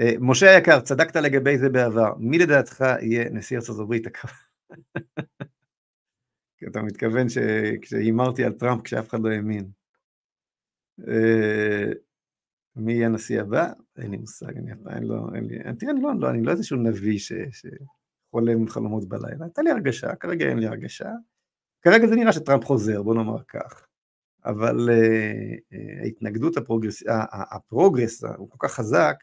אה, משה היקר, צדקת לגבי זה בעבר, מי לדעתך יהיה נשיא ארצות הברית אתה מתכוון כשהימרתי על טראמפ כשאף אחד לא האמין. אה, מי יהיה הנשיא הבא? אין לי מושג, אני עדיין לא, אין לי, תראה, אני לא, לא, אני לא איזשהו נביא ש, שחולם חלומות בלילה, הייתה לי הרגשה, כרגע אין לי הרגשה, כרגע זה נראה שטראמפ חוזר, בוא נאמר כך, אבל uh, ההתנגדות, הפרוגרס, הפרוגרס הוא כל כך חזק,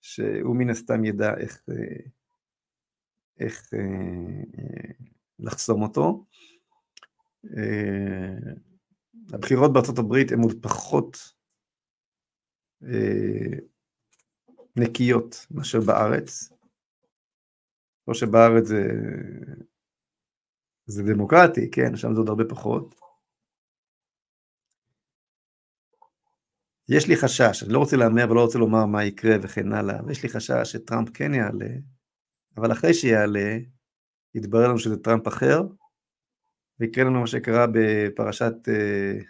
שהוא מן הסתם ידע איך, איך לחסום אותו. אה, הבחירות בארצות הברית הן עוד פחות אה, נקיות מאשר בארץ. לא שבארץ זה, זה דמוקרטי, כן, שם זה עוד הרבה פחות. יש לי חשש, אני לא רוצה להמר ולא רוצה לומר מה יקרה וכן הלאה, ויש לי חשש שטראמפ כן יעלה, אבל אחרי שיעלה, יתברר לנו שזה טראמפ אחר, ויקרה לנו מה שקרה בפרשת uh,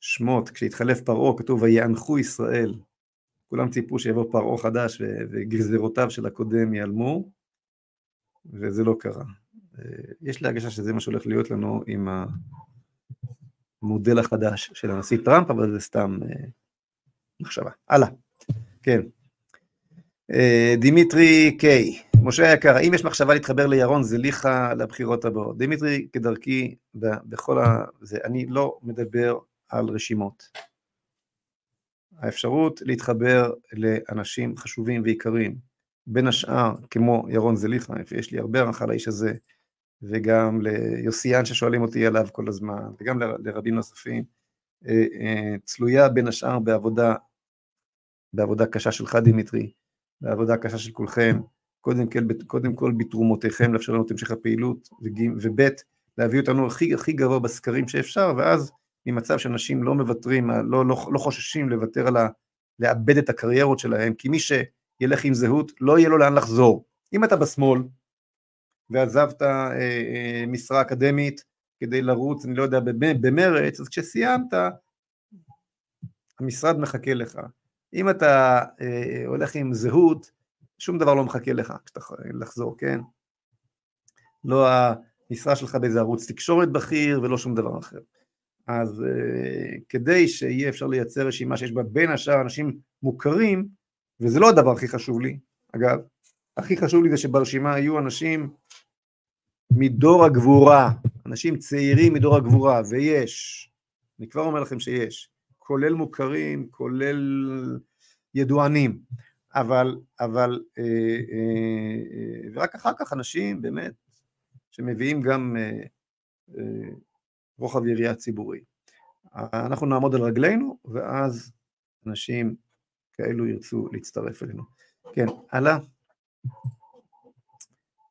שמות, כשהתחלף פרעה, כתוב ויאנחו ישראל. כולם ציפו שיבוא פרעה חדש וגזירותיו של הקודם ייעלמו, וזה לא קרה. Uh, יש לי הרגשה שזה מה שהולך להיות לנו עם המודל החדש של הנשיא טראמפ, אבל זה סתם uh, מחשבה. הלאה, כן. דימיטרי קיי, משה היקר, האם יש מחשבה להתחבר לירון זליכה לבחירות הבאות? דימיטרי, כדרכי בכל ה... זה, אני לא מדבר על רשימות. האפשרות להתחבר לאנשים חשובים ויקרים, בין השאר כמו ירון זליכה, יש לי הרבה הערכה לאיש הזה, וגם ליוסיאן ששואלים אותי עליו כל הזמן, וגם לרבים נוספים, אה, אה, צלויה בין השאר בעבודה, בעבודה קשה שלך דימיטרי, בעבודה קשה של כולכם, קודם כל, קודם כל בתרומותיכם לאפשר לנו את המשך הפעילות, וב' להביא אותנו הכי, הכי גבוה בסקרים שאפשר, ואז ממצב שאנשים לא מוותרים, לא, לא, לא חוששים לוותר על ה... לאבד את הקריירות שלהם, כי מי שילך עם זהות, לא יהיה לו לאן לחזור. אם אתה בשמאל, ועזבת אה, אה, משרה אקדמית כדי לרוץ, אני לא יודע, במרץ, אז כשסיימת, המשרד מחכה לך. אם אתה אה, הולך עם זהות, שום דבר לא מחכה לך כשאתה לחזור, כן? לא המשרה שלך באיזה ערוץ תקשורת בכיר ולא שום דבר אחר. אז uh, כדי שיהיה אפשר לייצר רשימה שיש בה בין השאר אנשים מוכרים, וזה לא הדבר הכי חשוב לי, אגב, הכי חשוב לי זה שברשימה יהיו אנשים מדור הגבורה, אנשים צעירים מדור הגבורה, ויש, אני כבר אומר לכם שיש, כולל מוכרים, כולל ידוענים. אבל, אבל, אה, אה, אה, ורק אחר כך אנשים באמת שמביאים גם רוחב יריעה ציבורי. אנחנו נעמוד על רגלינו, ואז אנשים כאלו ירצו להצטרף אלינו. כן, הלאה.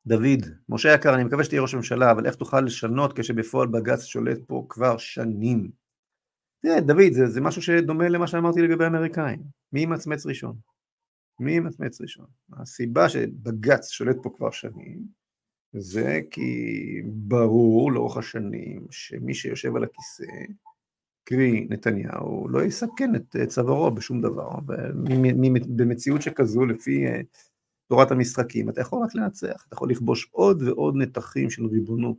דוד, משה יקר, אני מקווה שתהיה ראש ממשלה, אבל איך תוכל לשנות כשבפועל בג"ץ שולט פה כבר שנים? תראה, דוד, זה, זה משהו שדומה למה שאמרתי לגבי האמריקאים. מי ימצמץ ראשון? מי ימצמץ ראשון? הסיבה שבג"ץ שולט פה כבר שנים, זה כי ברור לאורך השנים שמי שיושב על הכיסא, קרי נתניהו, לא יסכן את צווארו בשום דבר. במציאות שכזו, לפי אה, תורת המשחקים, אתה יכול רק לנצח, אתה יכול לכבוש עוד ועוד נתחים של ריבונות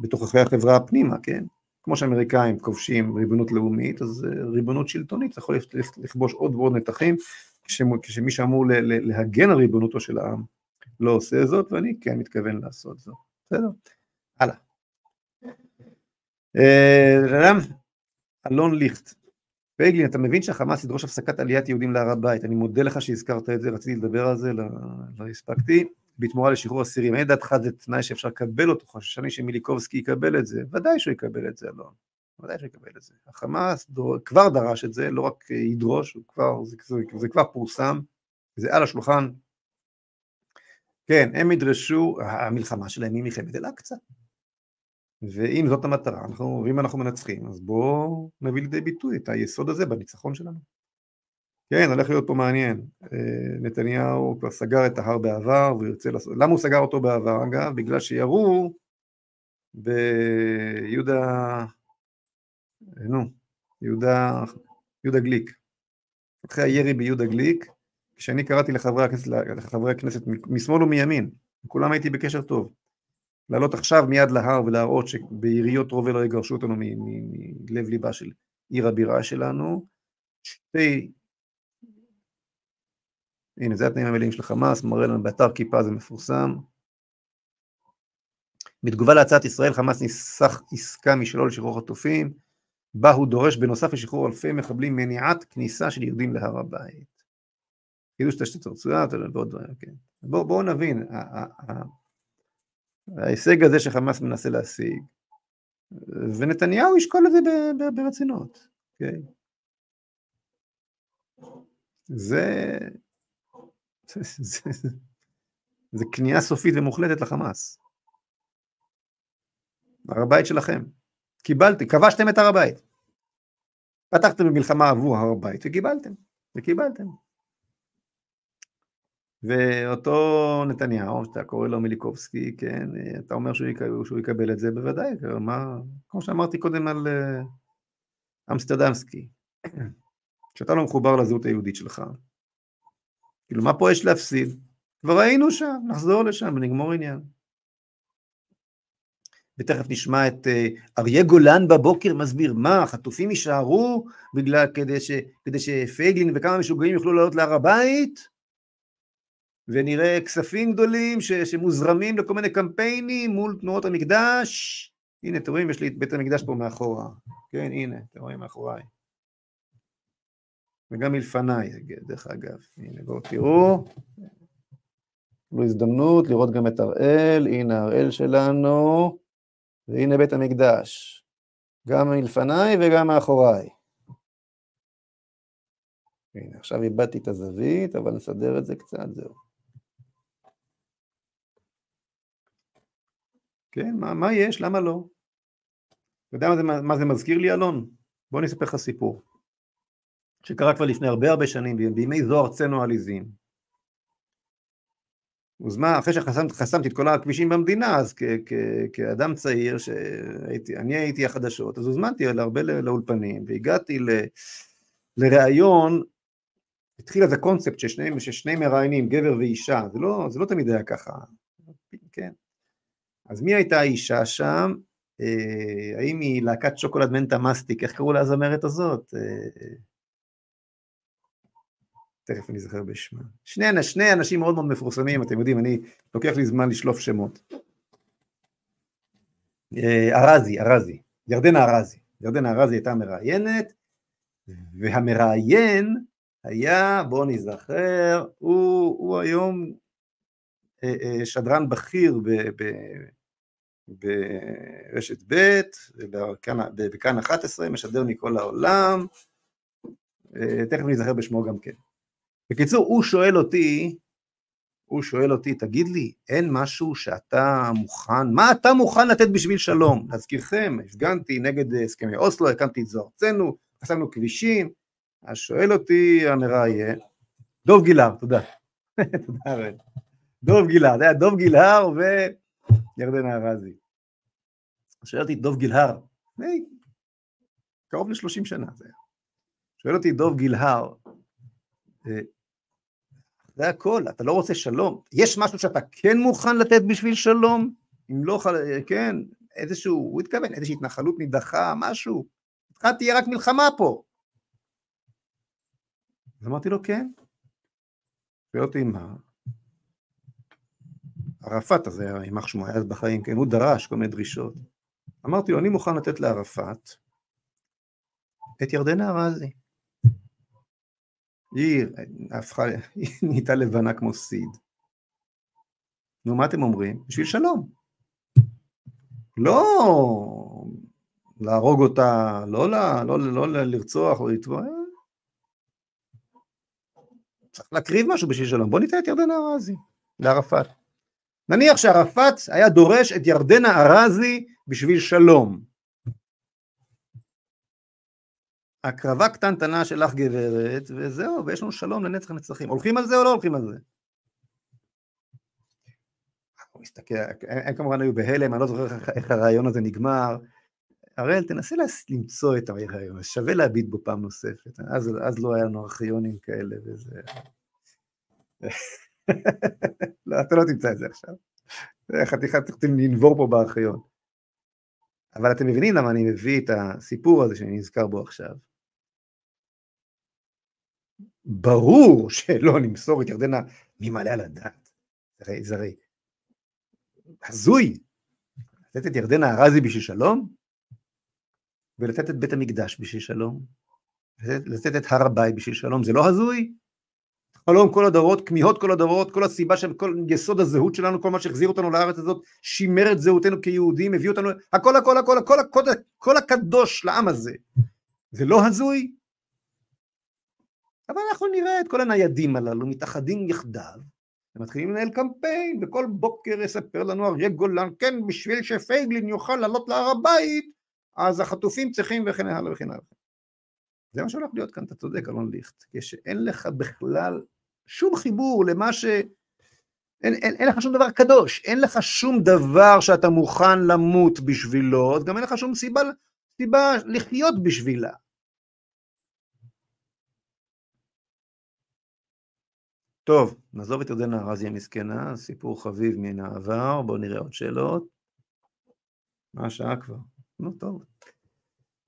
בתוככי החברה הפנימה, כן? כמו שאמריקאים כובשים ריבונות לאומית, אז אה, ריבונות שלטונית, אתה יכול לכבוש עוד ועוד נתחים, כשמי שאמור להגן על ריבונותו של העם לא עושה זאת, ואני כן מתכוון לעשות זאת. בסדר? הלאה. אה, אלון ליכט, פייגלין, אתה מבין שהחמאס ידרוש הפסקת עליית יהודים להר הבית, אני מודה לך שהזכרת את זה, רציתי לדבר על זה, לא, לא הספקתי, בתמורה לשחרור אסירים, אין דעתך זה תנאי שאפשר לקבל אותו, חוששני שמיליקובסקי יקבל את זה, ודאי שהוא יקבל את זה, אלון, ודאי שהוא יקבל את זה. החמאס דור, כבר דרש את זה, לא רק ידרוש, כבר, זה, זה, זה כבר פורסם, זה על השולחן. כן, הם ידרשו, המלחמה שלהם היא מלחמת אל-אקצא. ואם זאת המטרה, אנחנו, ואם אנחנו מנצחים, אז בואו נביא לידי ביטוי את היסוד הזה בניצחון שלנו. כן, הולך להיות פה מעניין. אה, נתניהו כבר סגר את ההר בעבר, והוא ירצה לעשות... למה הוא סגר אותו בעבר, אגב? בגלל שירו ביהודה... נו, יהודה, יהודה גליק. אחרי הירי ביהודה גליק, כשאני קראתי לחברי הכנסת, לחברי הכנסת משמאל ומימין, כולם הייתי בקשר טוב. לעלות עכשיו מיד להר ולהראות שביריות רובה לא יגרשו אותנו מלב ליבה של עיר הבירה שלנו. שתי, הנה זה התנאים המלאים של חמאס, מראה לנו באתר כיפה זה מפורסם. בתגובה להצעת ישראל, חמאס ניסח עסקה משלו לשחרור חטופים, בה הוא דורש בנוסף לשחרור אלפי מחבלים מניעת כניסה של יהודים להר הבית. חידוש תשתית הרצועה ועוד דברים, כן. בואו בוא נבין, ההישג הזה שחמאס מנסה להשיג, ונתניהו ישקול את זה ברצינות, זה, זה, זה כניעה סופית ומוחלטת לחמאס. הר הבית שלכם. קיבלתם, כבשתם את הר הבית. פתחתם במלחמה עבור הר הבית וקיבלתם, וקיבלתם. ואותו נתניהו, שאתה קורא לו מיליקובסקי, כן, אתה אומר שהוא יקבל, שהוא יקבל את זה, בוודאי, מה, כמו שאמרתי קודם על uh, אמסטרדמסקי, כשאתה לא מחובר לזהות היהודית שלך, כאילו מה פה יש להפסיד? כבר היינו שם, נחזור לשם ונגמור עניין. ותכף נשמע את uh, אריה גולן בבוקר מסביר, מה, החטופים יישארו בגלל, כדי, ש, כדי שפייגלין וכמה משוגעים יוכלו לעלות להר הבית? ונראה כספים גדולים ש, שמוזרמים לכל מיני קמפיינים מול תנועות המקדש. הנה, אתם רואים, יש לי את בית המקדש פה מאחורה. כן, הנה, אתם רואים מאחוריי. וגם מלפניי, דרך אגב. הנה, בואו תראו. תקבלו הזדמנות לראות גם את הראל, הנה הראל שלנו, והנה בית המקדש. גם מלפניי וגם מאחוריי. הנה, עכשיו איבדתי את הזווית, אבל נסדר את זה קצת, זהו. כן, מה, מה יש? למה לא? אתה יודע מה זה, מה זה מזכיר לי, אלון? בוא אני אספר לך סיפור. שקרה כבר לפני הרבה הרבה שנים, בימי זוהר צנו עליזים. הוזמן, אחרי שחסמתי את כל הכבישים במדינה, אז כ- כ- כאדם צעיר, שאני הייתי החדשות, אז הוזמנתי הרבה לאולפנים, והגעתי ל- לראיון, התחיל איזה קונספט ששני, ששני מראיינים, גבר ואישה, זה לא, זה לא תמיד היה ככה, כן. אז מי הייתה האישה שם? אה, האם היא להקת שוקולד מנטה מסטיק, איך קראו לזמרת הזאת? אה, תכף אני זוכר בשמה. שני, שני אנשים מאוד מאוד מפורסמים, אתם יודעים, אני, לוקח לי זמן לשלוף שמות. אה, ארזי, ארזי, ירדנה ארזי. ירדנה ארזי הייתה מראיינת, והמראיין היה, בואו נזכר, הוא, הוא היום שדרן בכיר ברשת ב', בכאן 11, משדר מכל העולם, אה, תכף אני אזכר בשמו גם כן. בקיצור, הוא שואל אותי, הוא שואל אותי, תגיד לי, אין משהו שאתה מוכן, מה אתה מוכן לתת בשביל שלום? להזכירכם, הפגנתי נגד הסכמי אוסלו, הקמתי את זו ארצנו, חסמנו כבישים, אז שואל אותי המראיין, דוב גילהר, תודה. תודה רב. דוב גילהר, זה היה דוב גילהר וירדנה ארזי. שואל אותי דוב גילהר, קרוב ל-30 שנה זה היה. שואל אותי דוב גילהר, אה, זה הכל, אתה לא רוצה שלום, יש משהו שאתה כן מוכן לתת בשביל שלום? אם לא, כן, איזשהו, הוא התכוון, איזושהי התנחלות נידחה, משהו, איתך תהיה רק מלחמה פה. אז אמרתי לו, כן. שואל אותי, מה? ערפאת, היה יימח שמו, היה אז בחיים, כן, הוא דרש כל מיני דרישות. אמרתי לו, אני מוכן לתת לערפאת את ירדנה ארזי. היא הפכה, היא נהייתה לבנה כמו סיד. נו, מה אתם אומרים? בשביל שלום. לא להרוג אותה, לא, לא, לא, לא לרצוח או לתבוע, צריך להקריב משהו בשביל שלום. בוא ניתן את ירדנה ארזי לערפאת. נניח שערפאת היה דורש את ירדנה ארזי בשביל שלום. הקרבה קטנטנה שלך גברת, וזהו, ויש לנו שלום לנצח נצחים. הולכים על זה או לא הולכים על זה? הוא מסתכל, הם כמובן היו בהלם, אני לא זוכר איך הרעיון הזה נגמר. הראל, תנסה למצוא את הרעיון, שווה להביט בו פעם נוספת. אז, אז לא היה לנו ארכיונים כאלה וזה... לא, אתה לא תמצא את זה עכשיו. חתיכת צריכים לנבור פה בארכיון. אבל אתם מבינים למה אני מביא את הסיפור הזה שאני נזכר בו עכשיו. ברור שלא נמסור את ירדנה, מי מעלה על? הרי זה הרי הזוי. לתת את ירדנה ארזי בשביל שלום, ולתת את בית המקדש בשביל שלום, לתת את הר הבית בשביל שלום, זה לא הזוי? חלום כל הדורות, כמיהות כל הדורות, כל הסיבה של כל יסוד הזהות שלנו, כל מה שהחזיר אותנו לארץ הזאת, שימר את זהותנו כיהודים, הביא אותנו, הכל הכל הכל הכל הכל, הכל הקדוש לעם הזה. זה לא הזוי? אבל אנחנו נראה את כל הניידים הללו מתאחדים יחדיו, ומתחילים לנהל קמפיין, וכל בוקר יספר לנו אריה גולן, כן, בשביל שפייגלין יוכל לעלות להר הבית, אז החטופים צריכים וכן הלאה וכן הלאה. זה מה שהולך להיות כאן, אתה צודק, אלון ליכט, כשאין לך בכלל שום חיבור למה ש... אין, אין, אין לך שום דבר קדוש, אין לך שום דבר שאתה מוכן למות בשבילו, אז גם אין לך שום סיבה, סיבה לחיות בשבילה. טוב, נעזוב את ירדנה ארזי המסכנה, סיפור חביב מן העבר, בואו נראה עוד שאלות. מה השעה כבר? נו טוב.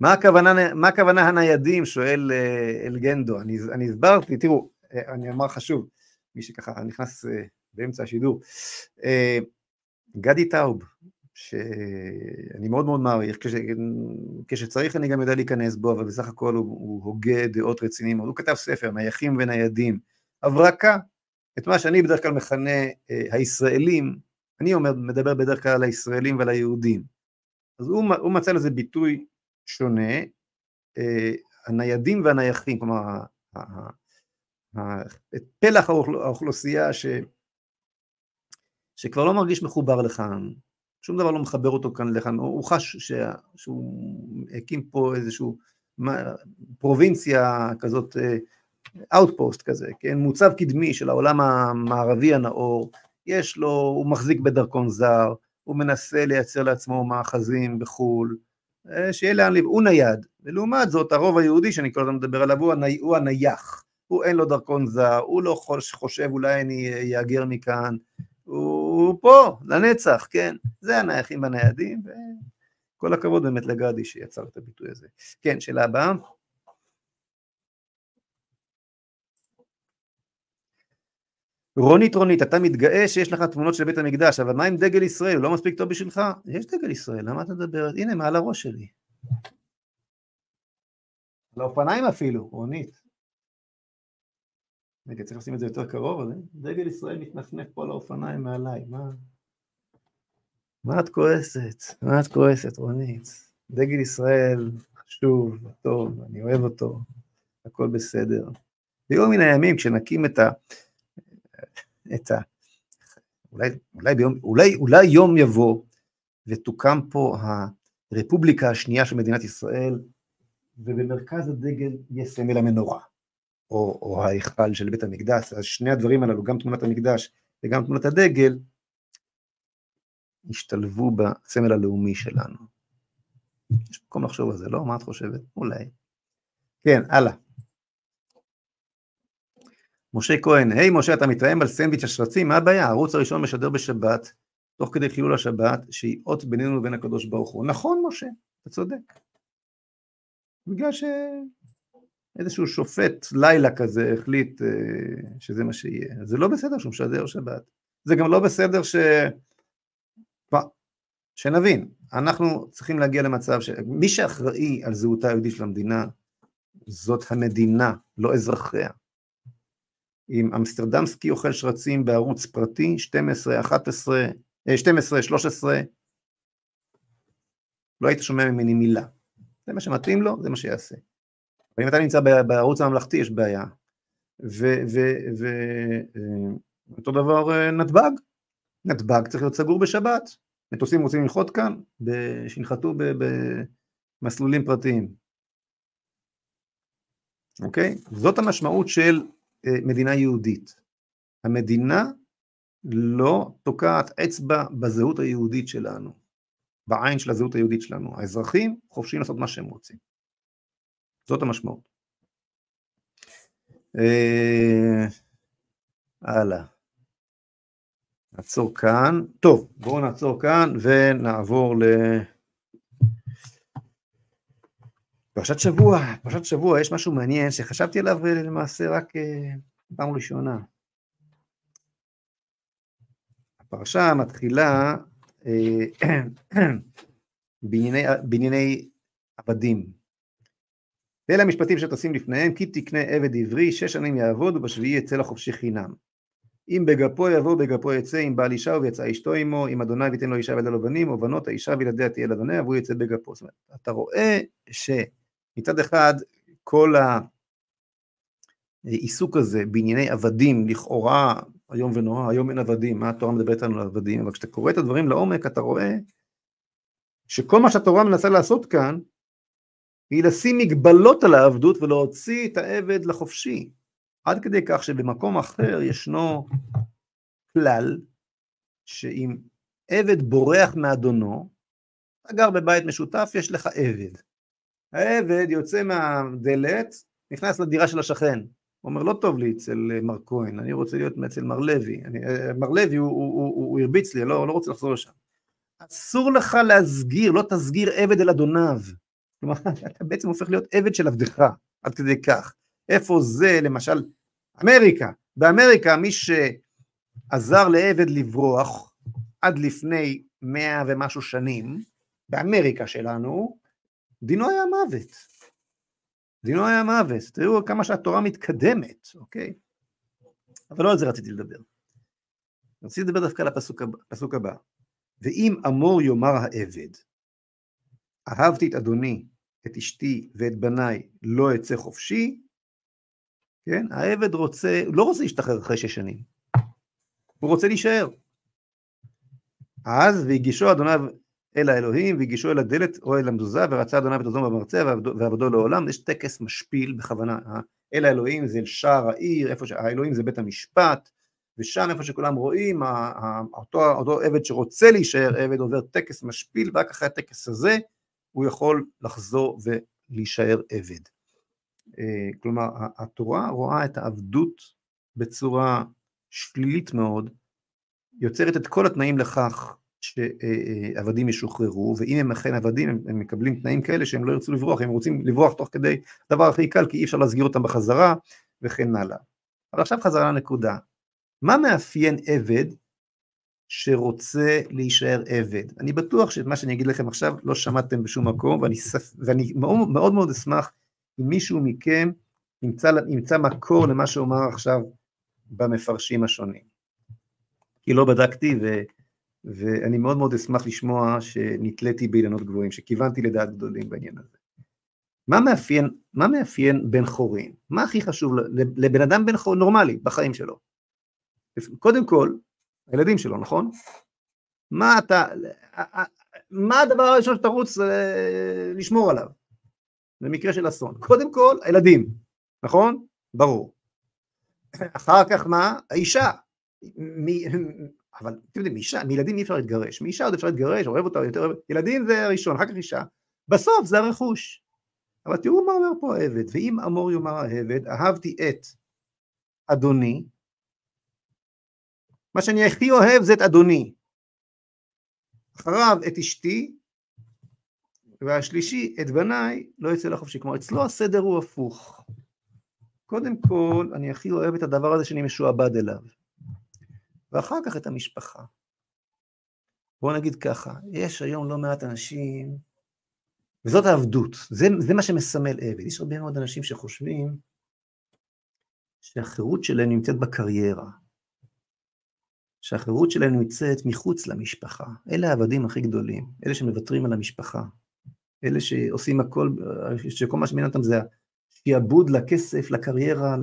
מה הכוונה, מה הכוונה הניידים? שואל אה, אלגנדו. אני, אני הסברתי, תראו, אה, אני אמר חשוב, מי שככה נכנס אה, באמצע השידור. גדי טאוב, שאני מאוד מאוד מעריך, כש, כשצריך אני גם יודע להיכנס בו, אבל בסך הכל הוא, הוא הוגה דעות רציניים, הוא כתב ספר, נייחים וניידים, הברקה, את מה שאני בדרך כלל מכנה הישראלים, אני אומר, מדבר בדרך כלל על הישראלים ועל היהודים. אז הוא, הוא מצא לזה ביטוי שונה, אה, הניידים והנייחים, כלומר פלח האוכלוסייה ש, שכבר לא מרגיש מחובר לכאן, שום דבר לא מחבר אותו כאן לכאן, הוא חש ש, שהוא הקים פה איזשהו פרובינציה כזאת, outpost כזה, כן, מוצב קדמי של העולם המערבי הנאור, יש לו, הוא מחזיק בדרכון זר, הוא מנסה לייצר לעצמו מאחזים בחו"ל, אה, שיהיה לאן לב, הוא נייד, ולעומת זאת הרוב היהודי שאני כל הזמן מדבר עליו הוא, הני, הוא הנייח, הוא אין לו דרכון זר, הוא לא חושב אולי אני אהגר מכאן, הוא פה, לנצח, כן, זה הנייחים והניידים, וכל הכבוד באמת לגדי שיצר את הביטוי הזה. כן, שאלה הבאה. רונית רונית, אתה מתגאה שיש לך תמונות של בית המקדש, אבל מה עם דגל ישראל? לא מספיק טוב בשבילך? יש דגל ישראל, למה אתה מדבר? הנה, מעל הראש שלי. לאופניים אפילו, רונית. רגע, צריך לשים את זה יותר קרוב, אז דגל ישראל מתנפנף פה על האופניים מעליי, מה? מה את כועסת? מה את כועסת, רונית? דגל ישראל חשוב, טוב, אני אוהב אותו, הכל בסדר. ביום מן הימים, כשנקים את ה... את ה... אולי, אולי, ביום, אולי, אולי יום יבוא ותוקם פה הרפובליקה השנייה של מדינת ישראל, ובמרכז הדגל יהיה סמל המנורה, או, או ההיכל של בית המקדש, אז שני הדברים הללו, גם תמונת המקדש וגם תמונת הדגל, ישתלבו בסמל הלאומי שלנו. יש מקום לחשוב על זה, לא? מה את חושבת? אולי. כן, הלאה. משה כהן, היי משה, אתה מתרעם על סנדוויץ' השרצים, מה הבעיה? הערוץ הראשון משדר בשבת, תוך כדי חילול השבת, שהיא אות בינינו לבין הקדוש ברוך הוא. נכון, משה, אתה צודק. בגלל שאיזשהו שופט לילה כזה החליט אה, שזה מה שיהיה. זה לא בסדר שהוא משדר שבת. זה גם לא בסדר ש... שנבין, אנחנו צריכים להגיע למצב שמי שאחראי על זהותה היהודית של המדינה, זאת המדינה, לא אזרחיה. עם אמסטרדמסקי אוכל שרצים בערוץ פרטי, 12, 11, 12, 13, לא היית שומע ממני מילה. זה מה שמתאים לו, זה מה שיעשה. ואם אתה נמצא בערוץ הממלכתי, יש בעיה. ואותו אה, דבר אה, נתב"ג, נתב"ג צריך להיות סגור בשבת. מטוסים רוצים לנחות כאן, שינחתו במסלולים פרטיים. אוקיי? זאת המשמעות של מדינה יהודית. המדינה לא תוקעת אצבע בזהות היהודית שלנו, בעין של הזהות היהודית שלנו. האזרחים חופשיים לעשות מה שהם רוצים. זאת המשמעות. אה, הלאה. נעצור כאן. טוב, בואו נעצור כאן ונעבור ל... פרשת שבוע, פרשת שבוע, יש משהו מעניין שחשבתי עליו אה, למעשה רק אה, פעם ראשונה. הפרשה מתחילה אה, בענייני, בענייני עבדים. ואלה המשפטים שתשים לפניהם, כי תקנה עבד עברי, שש שנים יעבוד ובשביעי יצא לחופשי חינם. אם בגפו יבוא בגפו יצא, אם בעל אישה ויצא אשתו עמו, אם אדוני ויתן לו אישה ולא לו בנים, או בנות האישה וילדיה תהיה לבניה, והוא יצא בגפו. זאת אומרת, אתה רואה שמצד אחד כל העיסוק הזה בענייני עבדים, לכאורה איום ונורא, היום אין עבדים, מה התורה מדברת לנו על עבדים, אבל כשאתה קורא את הדברים לעומק אתה רואה שכל מה שהתורה מנסה לעשות כאן היא לשים מגבלות על העבדות ולהוציא את העבד לחופשי. עד כדי כך שבמקום אחר ישנו כלל שאם עבד בורח מאדונו, אתה גר בבית משותף, יש לך עבד. העבד יוצא מהדלת, נכנס לדירה של השכן. הוא אומר, לא טוב לי אצל מר כהן, אני רוצה להיות אצל מר לוי. אני, מר לוי, הוא, הוא, הוא, הוא הרביץ לי, אני לא, לא רוצה לחזור לשם. אסור לך להסגיר, לא תסגיר עבד אל אדוניו. כלומר, אתה בעצם הופך להיות עבד של עבדך, עד כדי כך. איפה זה, למשל, אמריקה. באמריקה מי שעזר לעבד לברוח עד לפני מאה ומשהו שנים, באמריקה שלנו, דינו היה מוות. דינו היה מוות. תראו כמה שהתורה מתקדמת, אוקיי? אבל לא על זה רציתי לדבר. רציתי לדבר דווקא על הפסוק הבא. ואם אמור יאמר העבד, אהבתי את אדוני, את אשתי ואת בניי, לא אצא חופשי, כן? העבד רוצה, לא רוצה להשתחרר אחרי שש שנים, הוא רוצה להישאר. אז והגישו אדוניו אל האלוהים, והגישו אל הדלת או אל המזוזה, ורצה אדוניו את אדונו במרצה, ועבדו לעולם. יש טקס משפיל בכוונה. אל האלוהים זה אל שער העיר, איפה שהאלוהים זה בית המשפט, ושם איפה שכולם רואים, אותו, אותו עבד שרוצה להישאר עבד עובר טקס משפיל, ורק אחרי הטקס הזה הוא יכול לחזור ולהישאר עבד. אה, כלומר, התורה רואה את העבדות בצורה שלילית מאוד, יוצרת את כל התנאים לכך שעבדים ישוחררו, ואם הם אכן עבדים הם, הם מקבלים תנאים כאלה שהם לא ירצו לברוח, הם רוצים לברוח תוך כדי דבר הכי קל כי אי אפשר להסגיר אותם בחזרה וכן הלאה. אבל עכשיו חזרה לנקודה, מה מאפיין עבד שרוצה להישאר עבד? אני בטוח שאת מה שאני אגיד לכם עכשיו לא שמעתם בשום מקום ואני, ואני מאוד מאוד, מאוד אשמח אם מישהו מכם ימצא, ימצא מקור למה שאומר עכשיו במפרשים השונים. כי לא בדקתי ו... ואני מאוד מאוד אשמח לשמוע שנתליתי באילנות גבוהים, שכיוונתי לדעת גדולים בעניין הזה. מה מאפיין, מה מאפיין בן חורין? מה הכי חשוב לבן אדם בן חורין נורמלי בחיים שלו? קודם כל, הילדים שלו, נכון? מה אתה, מה הדבר הראשון שאתה רוצה אה, לשמור עליו? במקרה של אסון. קודם כל, הילדים, נכון? ברור. אחר כך מה? האישה. אבל אתם יודעים, מאישה, מילדים אי אפשר להתגרש, מאישה עוד אפשר להתגרש, אוהב אותה יותר, ילדים זה הראשון, אחר כך אישה, בסוף זה הרכוש. אבל תראו מה אומר פה העבד, ואם אמור יאמר העבד, אהבתי את אדוני, מה שאני הכי אוהב זה את אדוני. אחריו את אשתי, והשלישי את בניי, לא יצא לחופשי. כלומר, אצלו הסדר הוא הפוך. קודם כל, אני הכי אוהב את הדבר הזה שאני משועבד אליו. ואחר כך את המשפחה. בואו נגיד ככה, יש היום לא מעט אנשים, וזאת העבדות, זה, זה מה שמסמל עבד. יש הרבה מאוד אנשים שחושבים שהחירות שלהם נמצאת בקריירה, שהחירות שלהם נמצאת מחוץ למשפחה. אלה העבדים הכי גדולים, אלה שמוותרים על המשפחה, אלה שעושים הכל, שכל מה שמעניין אותם זה שיעבוד לכסף, לקריירה,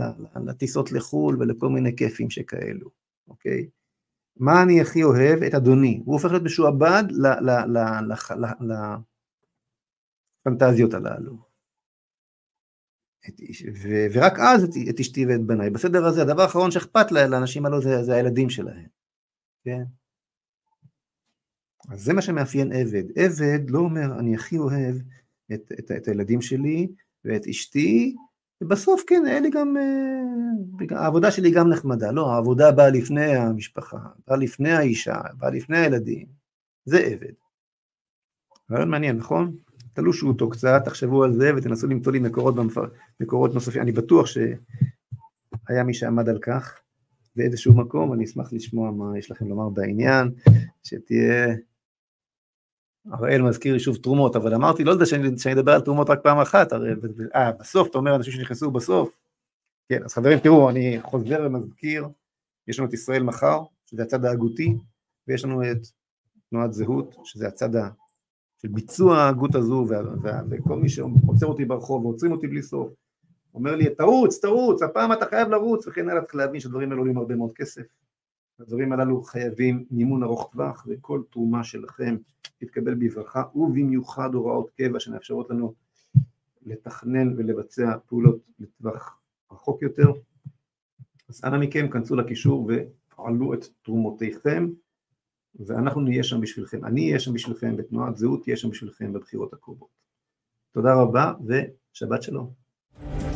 לטיסות לחו"ל ולכל מיני כיפים שכאלו, אוקיי? מה אני הכי אוהב? את אדוני. הוא הופך להיות משועבד לפנטזיות הללו. ורק אז את, את אשתי ואת בניי. בסדר הזה, הדבר האחרון שאכפת לאנשים הללו זה, זה הילדים שלהם. כן? אז זה מה שמאפיין עבד. עבד לא אומר, אני הכי אוהב את, את, את הילדים שלי ואת אשתי, ובסוף כן, היה לי גם, אה, העבודה שלי גם נחמדה, לא, העבודה באה לפני המשפחה, באה לפני האישה, באה לפני הילדים, זה עבד. רעיון מעניין, נכון? תלושו אותו קצת, תחשבו על זה ותנסו למצוא לי מקורות, במפר... מקורות נוספים, אני בטוח שהיה מי שעמד על כך באיזשהו מקום, אני אשמח לשמוע מה יש לכם לומר בעניין, שתהיה הראל מזכיר יישוב תרומות, אבל אמרתי, לא יודע שאני, שאני אדבר על תרומות רק פעם אחת, הרי, אה, בסוף, אתה אומר אנשים שנכנסו בסוף. כן, אז חברים, תראו, אני חוזר ומזכיר, יש לנו את ישראל מחר, שזה הצד ההגותי, ויש לנו את תנועת זהות, שזה הצד ה... של ביצוע ההגות הזו, וה, וה, וכל מי שעוצר אותי ברחוב ועוצרים אותי בלי סוף, אומר לי, תרוץ, תרוץ, הפעם אתה חייב לרוץ, וכן הלאה, צריך להבין שהדברים האלה עולים הרבה מאוד כסף. הדברים הללו חייבים מימון ארוך טווח, וכל תרומה שלכם תתקבל בברכה, ובמיוחד הוראות קבע שמאפשרות לנו לתכנן ולבצע פעולות לטווח רחוק יותר. אז אנא מכם, כנסו לקישור ופעלו את תרומותיכם, ואנחנו נהיה שם בשבילכם. אני אהיה שם בשבילכם, ותנועת זהות תהיה שם בשבילכם בבחירות הקרובות. תודה רבה, ושבת שלום.